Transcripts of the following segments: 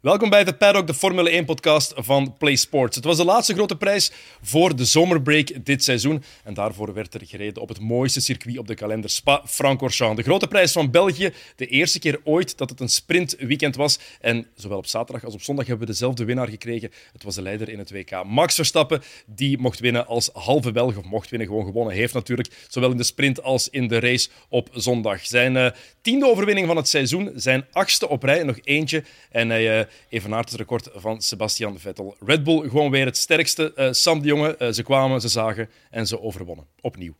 Welkom bij de Paddock, de Formule 1-podcast van Play Sports. Het was de laatste grote prijs voor de zomerbreak dit seizoen. En daarvoor werd er gereden op het mooiste circuit op de kalender, Spa-Francorchamps. De grote prijs van België, de eerste keer ooit dat het een sprintweekend was. En zowel op zaterdag als op zondag hebben we dezelfde winnaar gekregen. Het was de leider in het WK, Max Verstappen. Die mocht winnen als halve Belg, of mocht winnen, gewoon gewonnen heeft natuurlijk. Zowel in de sprint als in de race op zondag. Zijn uh, tiende overwinning van het seizoen, zijn achtste op rij, nog eentje. En hij... Uh, evenaart het record van Sebastian Vettel. Red Bull gewoon weer het sterkste. Uh, Sam de uh, ze kwamen, ze zagen en ze overwonnen. Opnieuw.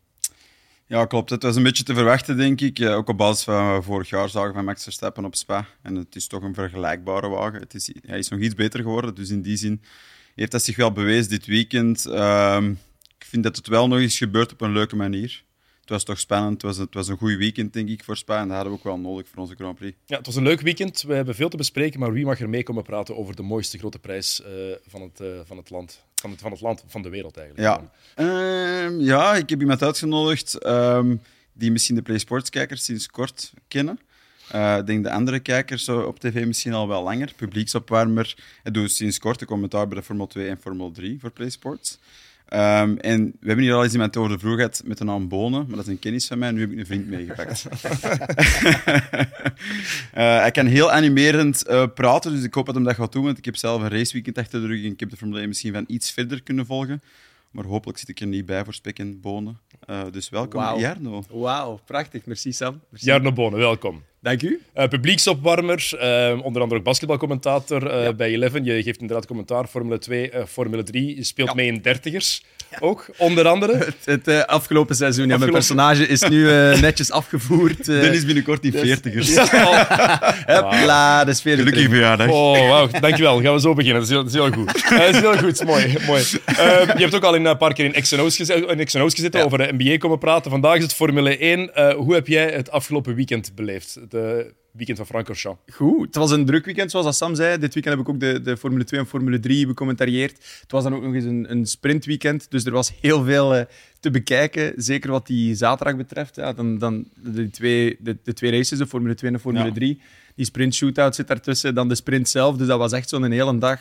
Ja, klopt. Het was een beetje te verwachten, denk ik. Uh, ook op basis van vorig jaar zagen van Max Verstappen op Spa. En het is toch een vergelijkbare wagen. Het is, hij is nog iets beter geworden, dus in die zin heeft hij zich wel bewezen dit weekend. Ehm, ik vind dat het wel nog eens gebeurt op een leuke manier was toch spannend. Het was, het was een goed weekend, denk ik, voor Spa. En dat hadden we ook wel nodig voor onze Grand Prix. Ja, het was een leuk weekend. We hebben veel te bespreken. Maar wie mag er mee komen praten over de mooiste grote prijs uh, van, het, uh, van het land? Van het, van het land, van de wereld eigenlijk. Ja, uh, ja ik heb iemand uitgenodigd um, die misschien de Play Sports kijkers sinds kort kennen. Uh, ik denk de andere kijkers op tv misschien al wel langer. Publieksopwarmer. Hij doet sinds kort de commentaar bij de Formule 2 en Formule 3 voor Play Sports. Um, en we hebben hier al eens iemand over de vloer gehad met de naam Bonen, maar dat is een kennis van mij. Nu heb ik een vriend meegepakt. uh, hij kan heel animerend uh, praten, dus ik hoop dat hij dat gaat doen, want ik heb zelf een raceweekend achter de rug en ik heb de Formule 1 misschien van iets verder kunnen volgen. Maar hopelijk zit ik er niet bij voor spek en bonen. Uh, dus welkom, wow. Jarno. Wauw, prachtig. Merci, Sam. Merci. Jarno Bonen, welkom. Dank u. Uh, publieksopwarmer, uh, onder andere ook basketbalcommentator uh, ja. bij Eleven. Je geeft inderdaad commentaar, Formule 2, Formule 3. Je speelt ja. mee in dertigers. Ja. Ook, onder andere. Het, het afgelopen seizoen. Ja, mijn personage is nu netjes afgevoerd. Dennis binnenkort in dus... veertigers. Hopla, dat is Gelukkig verjaardag. Oh, wauw. Dankjewel. Gaan we zo beginnen. Dat is heel, dat is heel goed. dat is heel goed. Mooi. mooi. je hebt ook al in, een paar keer in XNO's gezeten, gezeten over de NBA komen praten. Vandaag is het Formule 1. hoe heb jij het afgelopen weekend beleefd? het weekend van Francorchamps. Goed, het was een druk weekend, zoals Sam zei. Dit weekend heb ik ook de, de Formule 2 en Formule 3 becommentarieerd. Het was dan ook nog eens een, een sprintweekend, dus er was heel veel uh, te bekijken. Zeker wat die zaterdag betreft. Ja, dan, dan de, twee, de, de twee races, de Formule 2 en de Formule ja. 3 die sprint shootout zit daartussen, dan de sprint zelf. Dus dat was echt zo'n hele dag.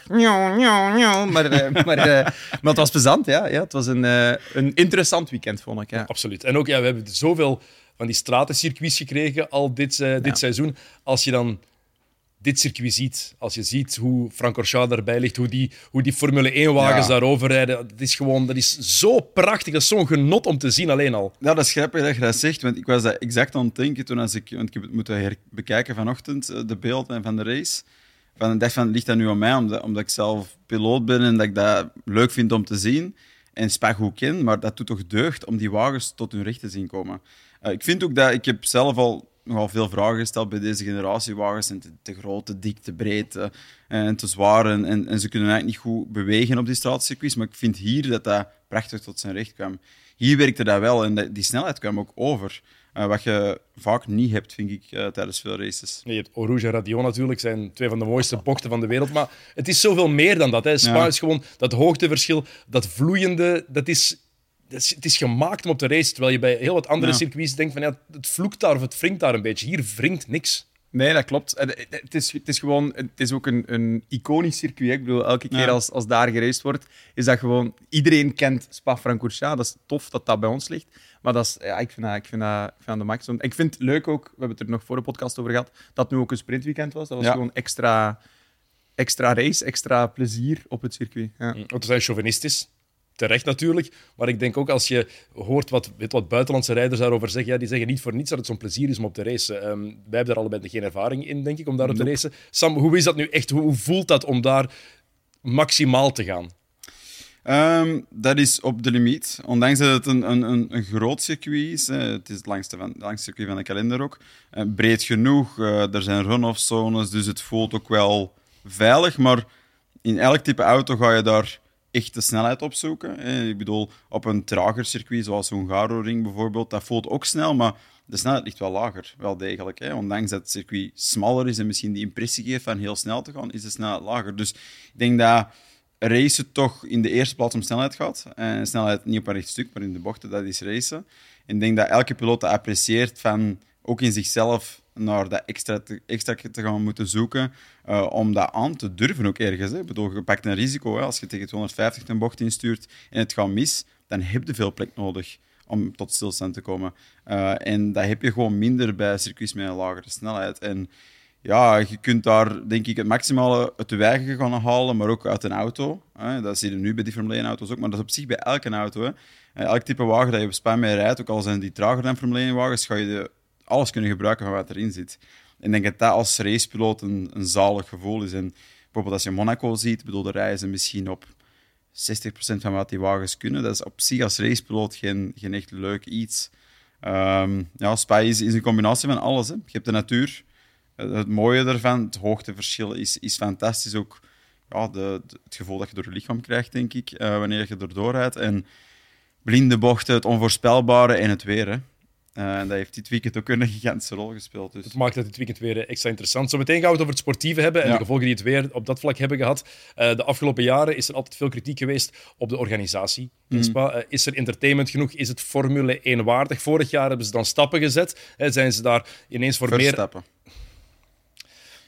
Maar, uh, maar, uh, maar het was plezant, ja. ja het was een, een interessant weekend, vond ik. Ja. Absoluut. En ook, ja, we hebben zoveel van die stratencircuits gekregen al dit, uh, dit ja. seizoen. Als je dan dit circuit ziet, als je ziet hoe Francorchamps daarbij ligt, hoe die, hoe die Formule 1-wagens ja. daarover rijden, dat is gewoon dat is zo prachtig, dat is zo'n genot om te zien alleen al. Ja, dat is grappig dat je dat zegt, want ik was dat exact aan het denken toen als ik, want ik heb het moeten bekijken vanochtend, eh, de beelden van de race. Van, ik dacht van, ligt dat nu aan mij, omdat, omdat ik zelf piloot ben en dat ik dat leuk vind om te zien en Spa goed ken, maar dat doet toch deugd om die wagens tot hun recht te zien komen. Uh, ik vind ook dat ik heb zelf al nogal veel vragen gesteld bij deze generatie wagens. En te, te groot, te dik, te breed uh, en te zwaar. En, en, en, ze kunnen eigenlijk niet goed bewegen op die straatcircuits. Maar ik vind hier dat dat prachtig tot zijn recht kwam. Hier werkte dat wel en die snelheid kwam ook over. Uh, wat je vaak niet hebt, vind ik, uh, tijdens veel races. Je hebt Rouge en Radio natuurlijk, zijn twee van de mooiste bochten van de wereld. Maar het is zoveel meer dan dat. Hè. Spa ja. is gewoon dat hoogteverschil, dat vloeiende, dat is het is gemaakt om op te race. Terwijl je bij heel wat andere ja. circuits denkt van ja, het vloekt daar of het wringt daar een beetje. Hier wringt niks. Nee, dat klopt. Het is, het is gewoon, het is ook een, een iconisch circuit. Ik bedoel, elke keer ja. als, als daar geraced wordt, is dat gewoon... Iedereen kent Spa-Francorchamps. Dat is tof dat dat bij ons ligt. Maar dat is, ja, ik, vind dat, ik, vind dat, ik vind dat de max. Ik vind het leuk ook, we hebben het er nog voor de podcast over gehad, dat het nu ook een sprintweekend was. Dat was ja. gewoon extra, extra race, extra plezier op het circuit. Ja. Want we zijn chauvinistisch terecht natuurlijk. Maar ik denk ook als je hoort wat, weet wat buitenlandse rijders daarover zeggen, ja, die zeggen niet voor niets dat het zo'n plezier is om op te racen. Um, wij hebben daar allebei geen ervaring in, denk ik, om daar op te racen. Sam, hoe is dat nu echt? Hoe voelt dat om daar maximaal te gaan? Um, dat is op de limiet. Ondanks dat het een, een, een, groot circuit is, het is het langste, van, het langste circuit van de kalender ook, uh, breed genoeg, uh, er zijn run-off zones, dus het voelt ook wel veilig. Maar in elk type auto ga je daar echt de snelheid opzoeken. Ik bedoel, op een trager circuit, zoals Hungaro-ring bijvoorbeeld, dat voelt ook snel, maar de snelheid ligt wel lager, wel degelijk. Hè? Ondanks dat het circuit smaller is en misschien die impressie geeft van heel snel te gaan, is de snelheid lager. Dus ik denk dat racen toch in de eerste plaats om snelheid gaat. En snelheid niet op een recht stuk, maar in de bochten, dat is racen. En ik denk dat elke piloot dat apprecieert van ook in zichzelf naar dat extra te, extra gaan moeten zoeken uh, om dat aan te durven ook ergens. Hè. Bedoel, je pakt een risico. Hè. Als je tegen 250 een bocht instuurt en het gaat mis, dan heb je veel plek nodig om tot stilstand te komen. Uh, en dat heb je gewoon minder bij circuits met een lagere snelheid. En ja, je kunt daar denk ik het maximale uit de gaan halen, maar ook uit een auto. Hè. Dat zie je nu bij die Formule 1-auto's ook, maar dat is op zich bij elke auto. Hè. Elk type wagen dat je op Spa mee rijdt, ook al zijn die trager dan Formule 1-wagens, ga je alles kunnen gebruiken van wat erin zit. En ik denk dat dat als racepiloot een, een zalig gevoel is. En bijvoorbeeld als je Monaco ziet, bedoel, de rijden misschien op 60% van wat die wagens kunnen. Dat is op zich als racepiloot geen, geen echt leuk iets. Um, ja, Spa is, is, een combinatie van alles. Hè. Je hebt de natuur, het mooie ervan, het hoogteverschil is, is fantastisch. Ook ja, de, het gevoel dat je door je lichaam krijgt, denk ik, uh, wanneer je erdoor rijdt. En blinde bochten, het onvoorspelbare en het weer. Uh, en dat heeft dit weekend ook een gigantische rol gespeeld. Dus. Het maakt het dit weekend weer extra interessant. Zometeen gaan we het over het sportieve hebben en de gevolgen die het weer op dat vlak hebben gehad. Uh, de afgelopen jaren is er altijd veel kritiek geweest op de organisatie in mm. Spa. Uh, is er entertainment genoeg? Is het Formule 1 waardig? Vorig jaar hebben ze dan stappen gezet. zijn ze daar ineens voor Verstappen. meer...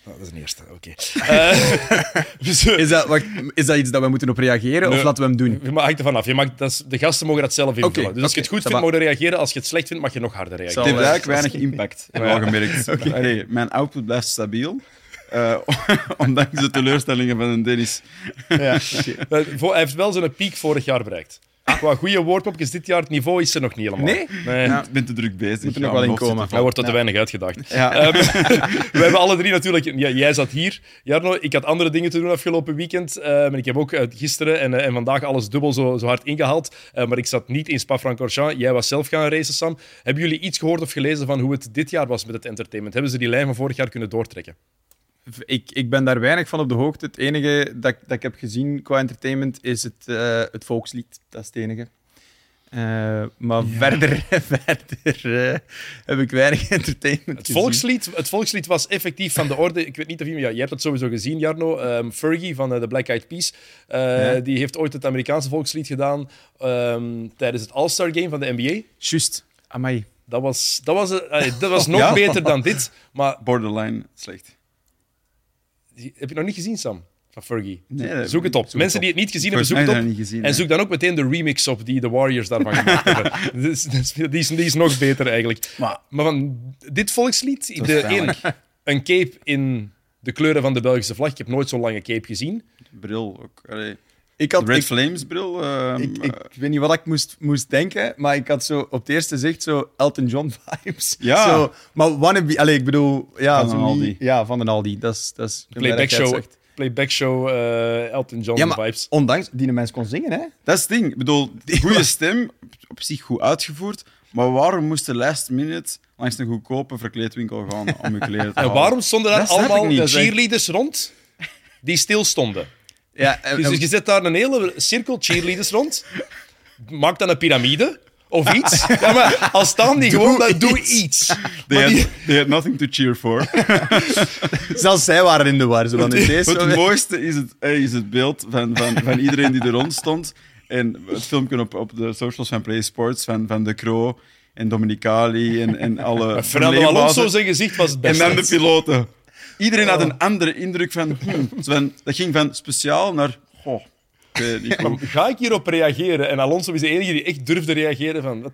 Oh, dat is een eerste, oké. Okay. Uh, is, dat, wacht, is dat iets dat we moeten op reageren nee, of laten we hem doen? Je hangt ervan af. Je mag, dat is, de gasten mogen dat zelf invullen. Okay, dus als okay, je het goed vindt, mogen je reageren. Als je het slecht vindt, mag je nog harder reageren. Het heeft eigenlijk weinig impact, heb ik al gemerkt. Allee, mijn output blijft stabiel. Uh, ondanks de teleurstellingen van een Dennis. Ja, okay. Hij heeft wel zijn piek vorig jaar bereikt. Qua goede woordpopjes dit jaar, het niveau is er nog niet helemaal. Nee? nee. Ja, ik ben te druk bezig. Moet er nog wel in komen. Hij wordt er te weinig uitgedacht. Ja. Um, we hebben alle drie natuurlijk... Ja, jij zat hier, Jarno. Ik had andere dingen te doen afgelopen weekend. Um, en ik heb ook uh, gisteren en, uh, en vandaag alles dubbel zo, zo hard ingehaald. Uh, maar ik zat niet in Spa-Francorchamps. Jij was zelf gaan racen, Sam. Hebben jullie iets gehoord of gelezen van hoe het dit jaar was met het entertainment? Hebben ze die lijn van vorig jaar kunnen doortrekken? Ik, ik ben daar weinig van op de hoogte. Het enige dat, dat ik heb gezien qua entertainment is het, uh, het volkslied. Dat is het enige. Uh, maar ja. verder, verder uh, heb ik weinig entertainment het volkslied, het volkslied was effectief van de orde. Ik weet niet of je... Ja, jij hebt het sowieso gezien, Jarno. Um, Fergie van de Black Eyed Peas. Ja. Die heeft ooit het Amerikaanse volkslied gedaan um, tijdens het All-Star Game van de NBA. Juist. Amai. Dat was, dat was, dat was nog beter dan dit. Maar... Borderline slecht. Heb je nog niet gezien, Sam? Van Fergie. Nee, zoek het op. Zoek Mensen die het niet gezien hebben, zoek het op. Gezien, en zoek dan ook meteen de remix op die de Warriors daarvan gemaakt hebben. Dus, die, is, die, is, nog beter eigenlijk. Maar, maar van dit volkslied, de, een, een cape in de kleuren van de Belgische vlag. Ik heb nooit zo'n lange cape gezien. Bril ook. Allee. Ik had, Red ik, Flames bril. Uh, ik, ik, weet niet wat ik moest, moest denken, maar ik had zo op het eerste zicht zo Elton John vibes. Ja. Zo, maar wannabe, allez, ik bedoel, ja, van een Aldi. Ja, van een Aldi. Dat is, dat is playback show. Playback show uh, Elton John ja, maar vibes. Ondanks die de mens kon zingen, hè? Dat is het ding. Ik bedoel, goede stem, op zich goed uitgevoerd. Maar waarom moest de last minute langs een goedkope verkleedwinkel gaan om je kleren te halen? En waarom stonden daar allemaal cheerleaders rond die stilstonden? Ja, dus je zet daar een hele cirkel cheerleaders rond. Maak dan een piramide of iets. Ja, maar als staan die gewoon, dan doe iets. They had, they had, nothing to cheer for. Zelfs zij waren in de war. Zo dan het mooiste is het, is het beeld van, van, van iedereen die er rond stond. En het filmpje op, op de socials van Play Sports van, van De Croo en Dominicali en, en alle... Fernando Alonso zijn gezicht was het beste. En dan de piloten. Iedereen had een andere indruk van, hmm, dat ging van speciaal naar. Goh, Ga ik hierop reageren? En Alonso is de enige die echt durfde reageren van...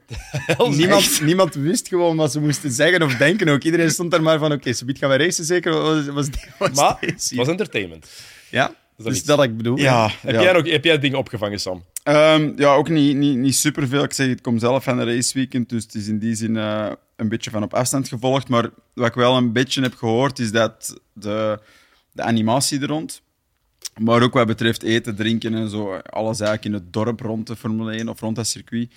Wat niemand, niemand wist gewoon wat ze moesten zeggen of denken ook. Iedereen stond daar maar van, oké, okay, gaan we racen zeker? Was, was, was maar het was entertainment. Ja, dat dus dat ik bedoel. Ja, heb, Jij nog, heb jij dingen opgevangen, Sam? Um, ja, ook niet, niet, niet superveel. Ik zeg, ik kom zelf van een raceweekend, dus het is in die zin uh, een beetje van op afstand gevolgd. Maar wat ik wel een beetje heb gehoord, is dat de, de animatie er rond, maar ook wat betreft eten, drinken en zo, alles eigenlijk in het dorp rond de Formule 1 of rond dat circuit,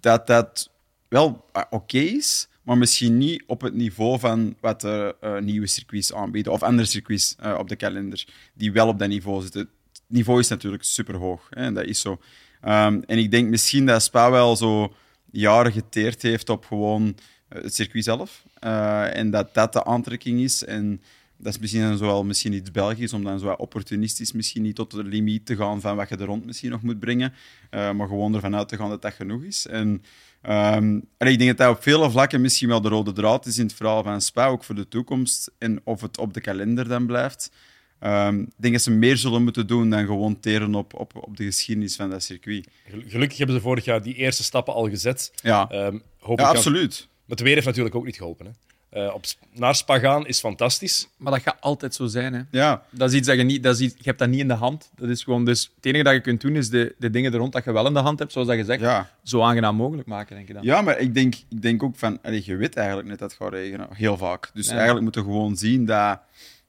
dat dat wel uh, oké is, maar misschien niet op het niveau van wat de uh, nieuwe circuits aanbieden of andere circuits op de kalender, die wel op dat niveau zitten. Niveau is natuurlijk superhoog, hè, en dat is zo. Um, en ik denk misschien dat Spa wel zo jaren geteerd heeft op gewoon het circuit zelf. Uh, en dat dat de aantrekking is. En dat is misschien dan zowel misschien iets Belgisch, om dan zo opportunistisch misschien niet tot de limiet te gaan van wat je er rond misschien nog moet brengen. Uh, maar gewoon ervan uit te gaan dat dat genoeg is. En Ehm, ik denk dat dat op vele vlakken misschien wel de rode draad is in het verhaal van Spa, ook voor de toekomst. En of het op de kalender dan blijft. Ehm, ik denk dat ze meer zullen moeten doen dan gewoon teren op, op, op de geschiedenis van dat circuit. Gel- Gelukkig hebben ze vorig jaar die eerste stappen al gezet. Ja, Ehm, hoop ja ik kan- absoluut. Maar het weer heeft natuurlijk ook niet geholpen. Hè. Eh, op, naar Spa gaan is fantastisch. Maar dat gaat altijd zo zijn. Hè. Ja, Dat is iets dat je niet... Dat is iets, je hebt dat niet in de hand. Dat is gewoon... Dus het enige dat je kunt doen, is de, de dingen er rond dat je wel in de hand hebt, zoals dat je zegt, ja. zo aangenaam mogelijk maken, denk ik dan. ja, maar ik denk, ik denk ook van... Allee, je weet eigenlijk net dat het gaat regenen, heel vaak. Dus Ja. eigenlijk moeten we gewoon zien dat,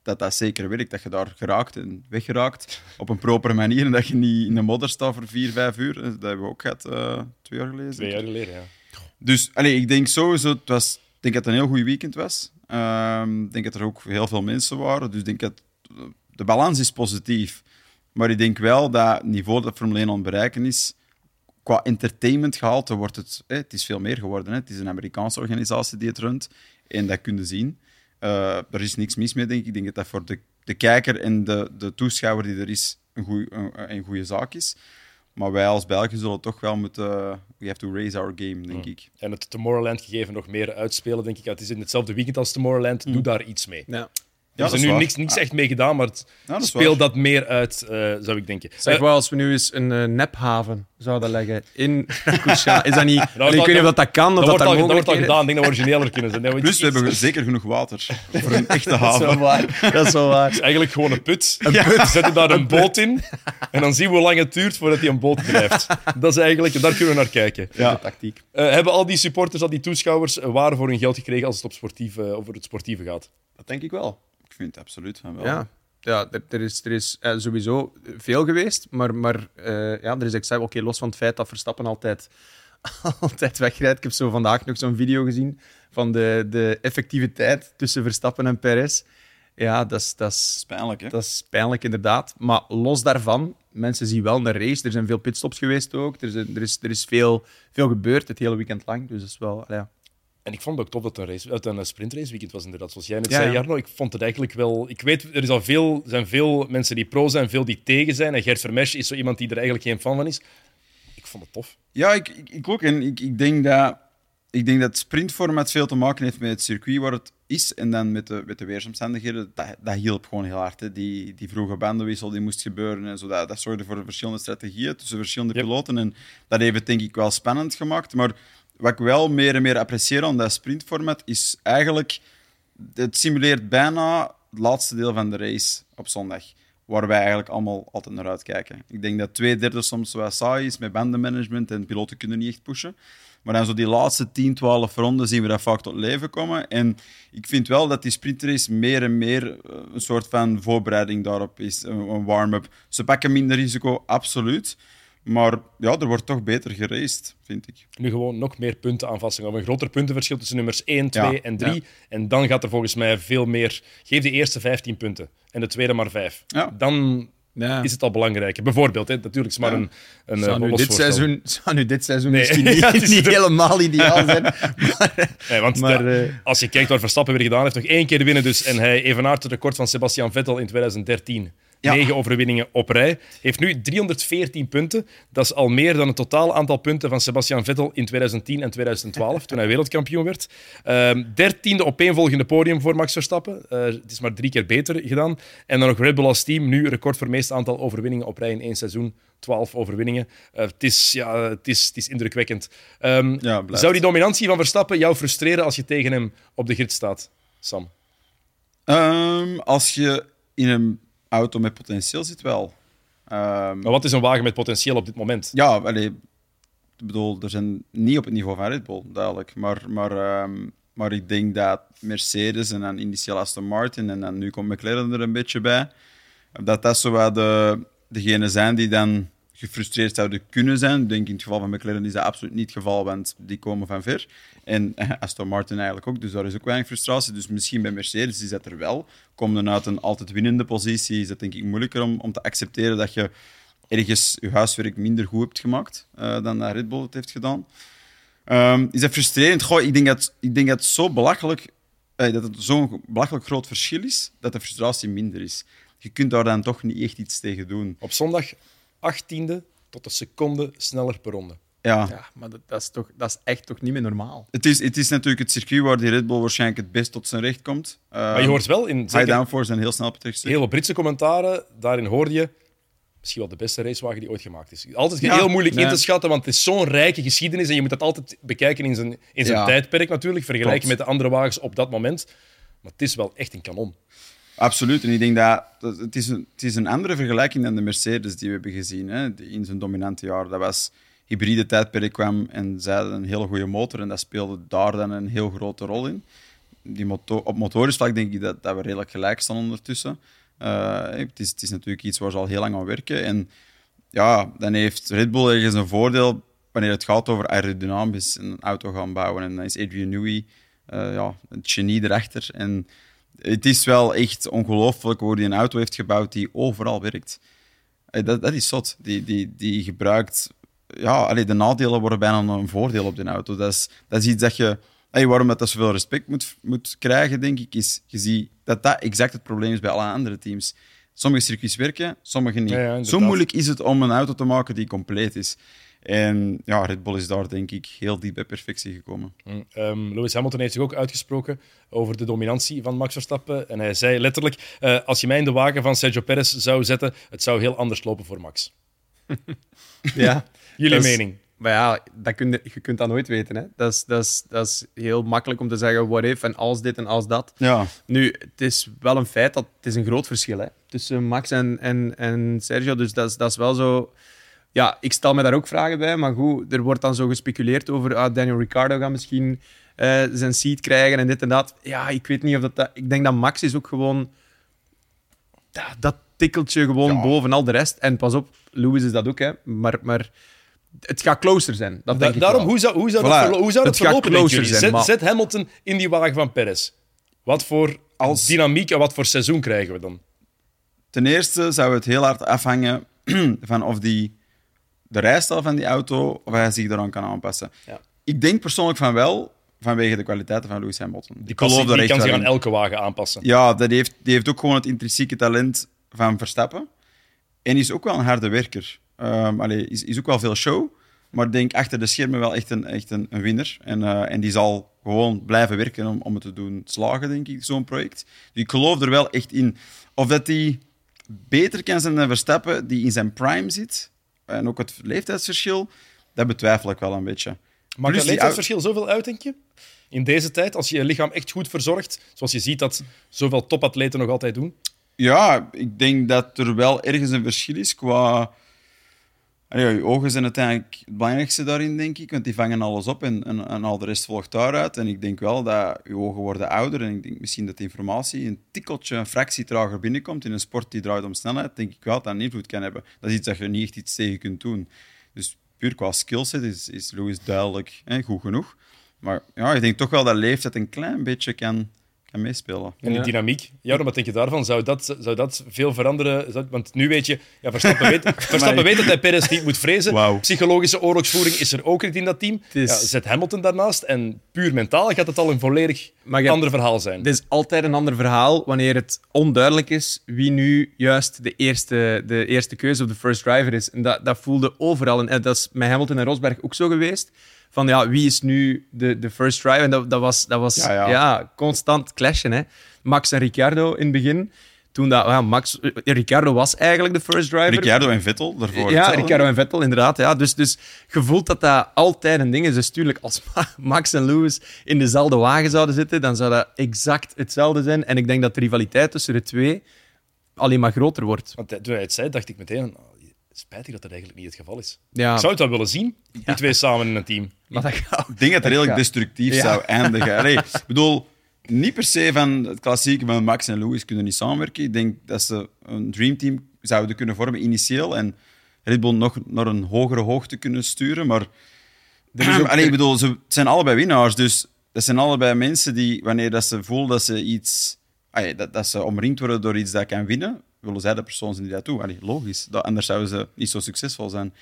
dat dat zeker werkt. Dat je daar geraakt en weggeraakt op een propere manier. En dat je niet in de modder staat voor vier, vijf uur. Dat hebben we ook gehad eh, twee jaar geleden. Twee jaar geleden, ja. Dus allee, ik denk sowieso, het was, ik denk dat het een heel goed weekend was. Ehm, ik denk dat er ook heel veel mensen waren. Dus ik denk dat de balans is positief. Maar ik denk wel dat het niveau dat Formule 1 aan het bereiken is, qua entertainment gehalte wordt het... eh, het is veel meer geworden. Hè. Het is een Amerikaanse organisatie die het runt. En dat kun je zien. Eh, er is niks mis mee, denk ik. Ik denk dat dat voor de, de kijker en de, de toeschouwer die er is een, goeie, een, een goede zaak is. Maar wij als Belgen zullen toch wel moeten... We have to raise our game, denk ik. En het Tomorrowland gegeven nog meer uitspelen, denk ik. Het is in hetzelfde weekend als Tomorrowland. Doe daar iets mee. Ja. Er is dat er nu waar. niks, niks echt mee gedaan, maar het Ja, dat is speel waar. dat meer uit, eh, zou ik denken. Zeg Eh, wel, als we nu eens een eh, nephaven zouden leggen in Kusha, is dat niet... Allee, ik weet niet of dat kan, of dat, dat, wordt al, dat wordt al gedaan. Ik denk dat we origineler kunnen zijn. Dat we Plus, iets- we hebben zeker genoeg water voor een echte Dat is wel haven. waar. Dat is wel waar. Het is eigenlijk gewoon een put. We zetten daar een boot in en dan zien we hoe lang het duurt voordat hij een boot drijft. Dat is eigenlijk, daar kunnen we naar kijken. Ja. De tactiek. Eh, hebben al die supporters, al die toeschouwers, eh, waar voor hun geld gekregen als het op sportief, eh, over het sportieve gaat? Dat denk ik wel. Ik vind het absoluut van wel. Ja, ja er, er is, er is eh, sowieso veel geweest, maar, maar eh, ja, er is exact, oké, los van het feit dat Verstappen altijd, altijd wegrijdt. Ik heb zo vandaag nog zo'n video gezien van de, de effectiviteit tussen Verstappen en Perez. Ja, dat is, dat is pijnlijk, hè? dat is pijnlijk inderdaad. Maar los daarvan, mensen zien wel een race. Er zijn veel pitstops geweest ook. Er is, er is, er is veel, veel gebeurd het hele weekend lang. Dus dat is wel... Ja. En ik vond het ook tof dat het een, race, dat een sprintrace weekend was, inderdaad. Zoals jij net Ja, zei, ja. Jarno. Ik vond het eigenlijk wel... Ik weet, er is al veel, zijn veel mensen die pro zijn, veel die tegen zijn. En Gert Vermesch is zo iemand die er eigenlijk geen fan van is. Ik vond het tof. Ja, ik, ik, ik ook. En ik, ik, denk dat, ik denk dat het sprintformat veel te maken heeft met het circuit waar het is. En dan met de, met de weersomstandigheden. Dat, dat hielp gewoon heel hard. Hè. Die, die vroege bandenwissel die moest gebeuren. En zo, dat, dat zorgde voor verschillende strategieën tussen verschillende Yep. piloten. En dat heeft het denk ik wel spannend gemaakt. Maar wat ik wel meer en meer apprecieer aan dat sprintformat is eigenlijk... Het simuleert bijna het laatste deel van de race op zondag. Waar wij eigenlijk allemaal altijd naar uitkijken. Ik denk dat twee derde soms wat saai is met bandenmanagement en piloten kunnen niet echt pushen. Maar dan zo die laatste 10, 12 ronden zien we dat vaak tot leven komen. En ik vind wel dat die sprintrace meer en meer eh, een soort van voorbereiding daarop is. Een warm-up. Ze pakken minder risico, absoluut. Maar ja, er wordt toch beter geraced, vind ik. Nu gewoon nog meer punten aanvassen. Of een groter puntenverschil tussen nummers 1, 2 Ja, en 3. ja. En dan gaat er volgens mij veel meer... Geef de eerste 15 punten en de tweede maar 5. Ja. Dan Ja. is het al belangrijker. Bijvoorbeeld, hè, natuurlijk is het maar Ja. een, een zou, eh, nu dit seizoen, zou nu dit seizoen Nee. misschien niet, Ja, het is niet helemaal ideaal zijn. Maar, Nee, want Maar, eh, als je kijkt wat Verstappen weer gedaan heeft, nog één keer winnen dus. En hij evenaart het record van Sebastian Vettel in 2013. Ja. Negen overwinningen op rij. Heeft nu 314 punten. Dat is al meer dan het totaal aantal punten van Sebastian Vettel in 2010 en 2012, toen hij wereldkampioen werd. Ehm, dertiende opeenvolgende podium voor Max Verstappen. Eh, het is maar drie keer beter gedaan. En dan nog Red Bull als team. Nu record voor het meeste aantal overwinningen op rij in één seizoen. 12 overwinningen. Eh, het, is, ja, het, is, het is indrukwekkend. Ehm, Ja, zou die dominantie van Verstappen jou frustreren als je tegen hem op de grid staat, Sam? Ehm, als je in een auto met potentieel zit, wel. Ehm, Maar wat is een wagen met potentieel op dit moment? Ja, allee, ik bedoel, er zijn niet op het niveau van Red Bull, duidelijk. Maar, maar, ehm, maar ik denk dat Mercedes en dan initieel Aston Martin en dan nu komt McLaren er een beetje bij, dat dat zo de, degenen zijn die dan gefrustreerd zouden kunnen zijn. Ik denk in het geval van McLaren is dat absoluut niet het geval, want die komen van ver. En eh, Aston Martin eigenlijk ook, dus daar is ook weinig frustratie. Dus misschien bij Mercedes is dat er wel. Komen dan uit een altijd winnende positie, is dat denk ik moeilijker om, om te accepteren dat je ergens je huiswerk minder goed hebt gemaakt eh, dan dat Red Bull het heeft gedaan. Ehm, is dat frustrerend? Goh, ik, denk dat, ik denk dat zo belachelijk, eh, dat het zo'n belachelijk groot verschil is, dat de frustratie minder is. Je kunt daar dan toch niet echt iets tegen doen. Op zondag 18e tot een seconde sneller per ronde. Ja, Ja, maar dat, dat, is toch, dat is echt toch niet meer normaal. Het, is, het is natuurlijk het circuit waar die Red Bull waarschijnlijk het best tot zijn recht komt. Maar je hoort wel in High downforce en heel snel op het rechtstuk. heel veel Britse commentaren, daarin hoorde je misschien wel de beste racewagen die ooit gemaakt is. Altijd Ja, heel moeilijk in te schatten, want het is zo'n rijke geschiedenis en je moet dat altijd bekijken in zijn, in zijn Ja. tijdperk natuurlijk, vergelijken Klopt. met de andere wagens op dat moment. Maar het is wel echt een kanon. Absoluut. En ik denk dat, het, is een, het is een andere vergelijking dan de Mercedes die we hebben gezien hè, in zijn dominante jaar. Dat was hybride tijdperk kwam en zij hadden een hele goede motor en dat speelde daar dan een heel grote rol in. Die moto op motorenvlak denk ik dat, dat we redelijk gelijk staan ondertussen. Eh, het, is, het is natuurlijk iets waar ze al heel lang aan werken. En ja, dan heeft Red Bull ergens een voordeel wanneer het gaat over aerodynamisch een auto gaan bouwen. En dan is Adrian Newey eh, ja, een genie erachter. En het is wel echt ongelooflijk hoe hij een auto heeft gebouwd die overal werkt. Eh, Dat, dat is zot. Die, die, die gebruikt... Ja, allee, de nadelen worden bijna een voordeel op die auto. Dat is, dat is iets dat je... Hey, waarom dat, dat zoveel respect moet, moet krijgen, denk ik, is je ziet dat dat exact het probleem is bij alle andere teams. Sommige circuits werken, sommige niet. Ja, ja, inderdaad. Zo moeilijk is het om een auto te maken die compleet is. En ja, Red Bull is daar denk ik heel diep bij perfectie gekomen. Mm. Ehm, Lewis Hamilton heeft zich ook uitgesproken over de dominantie van Max Verstappen. En hij zei letterlijk, eh, als je mij in de wagen van Sergio Perez zou zetten, het zou heel anders lopen voor Max. Ja. Jullie is- mening? Maar ja, dat kun je, je kunt dat nooit weten. Hè. Dat, is, dat, is, dat is heel makkelijk om te zeggen what if en als dit en als dat. Ja, Nu, het is wel een feit dat het is een groot verschil hè, tussen Max en, en, en Sergio. Dus dat is, dat is wel zo. Ja, ik stel me daar ook vragen bij. Maar goed, er wordt dan zo gespeculeerd over. Ah, Daniel Ricciardo gaat misschien eh, zijn seat krijgen en dit en dat. Ja, ik weet niet of dat. dat ik denk dat Max is ook gewoon. Ja, dat tikkeltje gewoon Ja. boven al de rest. En pas op, Lewis is dat ook, hè. Maar, maar het gaat closer zijn. Dat Da- denk ik daarom, wel. hoe zou, hoe zou Voilà. dat, verlo- hoe zou dat Het verlopen, jullie? zijn, Zet, maar- zet Hamilton in die wagen van Perez. Wat voor Als- dynamiek en wat voor seizoen krijgen we dan? Ten eerste zou het heel hard afhangen van of die, de rijstijl van die auto, of hij zich daaraan kan aanpassen. Ja. Ik denk persoonlijk van wel, vanwege de kwaliteiten van Lewis Hamilton. Die, ik pas, geloof daar die kan zich aan elke wagen aanpassen. Ja, dat heeft, die heeft ook gewoon het intrinsieke talent van Verstappen. En is ook wel een harde werker. Ehm allee, is, is ook wel veel show. Maar ik denk achter de schermen wel echt een, echt een, een winnaar. En, eh, en die zal gewoon blijven werken om, om het te doen slagen, denk ik, zo'n project. Dus ik geloof er wel echt in. Of dat hij beter kan zijn dan Verstappen, die in zijn prime zit. En ook het leeftijdsverschil, dat betwijfel ik wel een beetje. Maakt die leeftijdsverschil zoveel uit, denk je? In deze tijd, als je je lichaam echt goed verzorgt, zoals je ziet dat zoveel topatleten nog altijd doen. Ja, ik denk dat er wel ergens een verschil is qua... Allee, ja, je ogen zijn uiteindelijk het belangrijkste daarin, denk ik. Want die vangen alles op en, en, en al de rest volgt daaruit. En ik denk wel dat je ogen worden ouder. En ik denk misschien dat informatie een tikkeltje, een fractie trager binnenkomt. In een sport die draait om snelheid, denk ik wel dat dat invloed kan hebben. Dat is iets dat je niet echt iets tegen kunt doen. Dus puur qua skillset is, is Lewis duidelijk hè, goed genoeg. Maar ja, ik denk toch wel dat leeftijd een klein beetje kan, kan meespelen. En die Ja. dynamiek. Ja, wat denk je daarvan? Zou dat, zou dat veel veranderen? Zou- want nu weet je, ja, Verstappen, weet, Verstappen weet dat hij Perez niet moet vrezen. Psychologische oorlogsvoering is er ook niet in dat team. is- Ja, zet Hamilton daarnaast. En puur mentaal gaat het al een volledig Maar je hebt- ander verhaal zijn. Het is altijd een ander verhaal wanneer het onduidelijk is wie nu juist de eerste, de eerste keuze of de first driver is. En dat, dat voelde overal. En dat is met Hamilton en Rosberg ook zo geweest. Van ja, wie is nu de, de first driver? En dat, dat was, dat was Ja, ja, ja. constant clashen. Hè. Max en Ricciardo in het begin. Toen dat, ja, Max, eh, Ricciardo was eigenlijk de first driver. Ricciardo en Vettel, daarvoor Ja. Ricciardo en Vettel, inderdaad. Ja. Dus, dus je voelt dat dat altijd een ding is. Dus tuurlijk, als Ma- Max en Lewis in dezelfde wagen zouden zitten, dan zou dat exact hetzelfde zijn. En ik denk dat de rivaliteit tussen de twee alleen maar groter wordt. Want hij- toen hij het zei, dacht ik meteen... Spijtig dat dat eigenlijk niet het geval is. Ja, Ik zou het wel willen zien, die twee samen in een team. maar dat gaat... Ik denk dat het redelijk destructief Ja. zou eindigen. Allee, ik bedoel, niet per se van het klassieke met Max en Lewis kunnen niet samenwerken. Ik denk dat ze een dreamteam zouden kunnen vormen initieel en Red Bull nog naar een hogere hoogte kunnen sturen. Maar is ook- Allee, ik bedoel, ze het zijn allebei winnaars. Dus dat zijn allebei mensen die, wanneer dat ze voelen dat ze iets... allee, dat, dat ze omringd worden door iets dat kan winnen, willen zij de persoon zijn die dat. Allee, logisch. Dat, anders zouden ze niet zo succesvol zijn.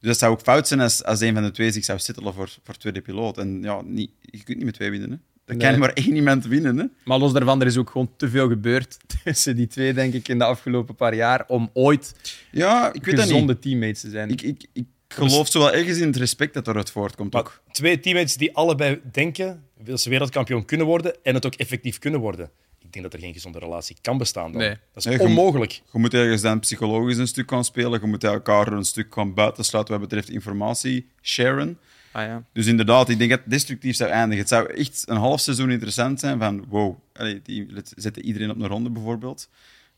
Dus dat zou ook fout zijn als, als een van de twee zich zou settelen voor, voor tweede piloot. En ja, niet, je kunt niet met twee winnen. Hè. Er Nee. kan maar één iemand winnen. Hè. Maar los daarvan, er is ook gewoon te veel gebeurd tussen die twee, denk ik, in de afgelopen paar jaar, om ooit Ja, ik weet dat niet. gezonde teammates te zijn. Ik, ik, ik, geloof zo wel ergens in het respect dat eruit voortkomt Maar ook. twee teammates die allebei denken dat ze wereldkampioen kunnen worden en het ook effectief kunnen worden. Ik denk dat er geen gezonde relatie kan bestaan. Dan. Nee. Dat is Nee, onmogelijk. Je moet ergens dan psychologisch een stuk gaan spelen. Je moet elkaar een stuk gaan buitensluiten wat betreft informatie sharen. Ah, ja. Dus inderdaad, ik denk dat het destructief zou eindigen. Het zou echt een half seizoen interessant zijn van wow, allee, die zetten iedereen op een ronde bijvoorbeeld.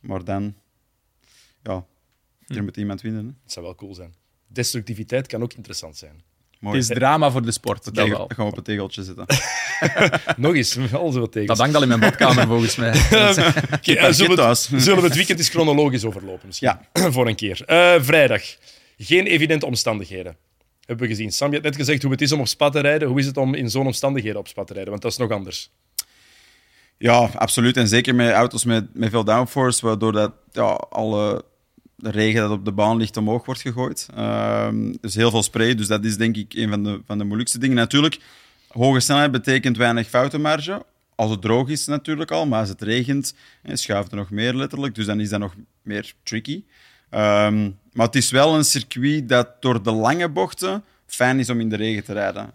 Maar dan, ja, er moet iemand winnen. Hè. Het zou wel cool zijn. Destructiviteit kan ook interessant zijn. Mooi. Het is drama voor de sport, dat Tegel- wel. dat gaan we op het tegeltje zetten. Nog eens, al zo wat Dat hangt al in mijn badkamer, volgens mij. Zullen, we het, zullen we het weekend eens chronologisch overlopen? Misschien voor een keer. Eh, vrijdag. Geen evidente omstandigheden. Hebben we gezien. Sam, je hebt net gezegd hoe het is om op spa te rijden. Hoe is het om in zo'n omstandigheden op spa te rijden? Want dat is nog anders. Ja, absoluut. En zeker met auto's met, met veel downforce, waardoor dat, ja, alle de regen dat op de baan ligt omhoog wordt gegooid. Ehm, dus heel veel spray. Dus dat is denk ik een van de, van de moeilijkste dingen. Natuurlijk, hoge snelheid betekent weinig foutenmarge. Als het droog is natuurlijk al, maar als het regent, schuift er nog meer letterlijk. Dus dan is dat nog meer tricky. Ehm, maar het is wel een circuit dat door de lange bochten fijn is om in de regen te rijden.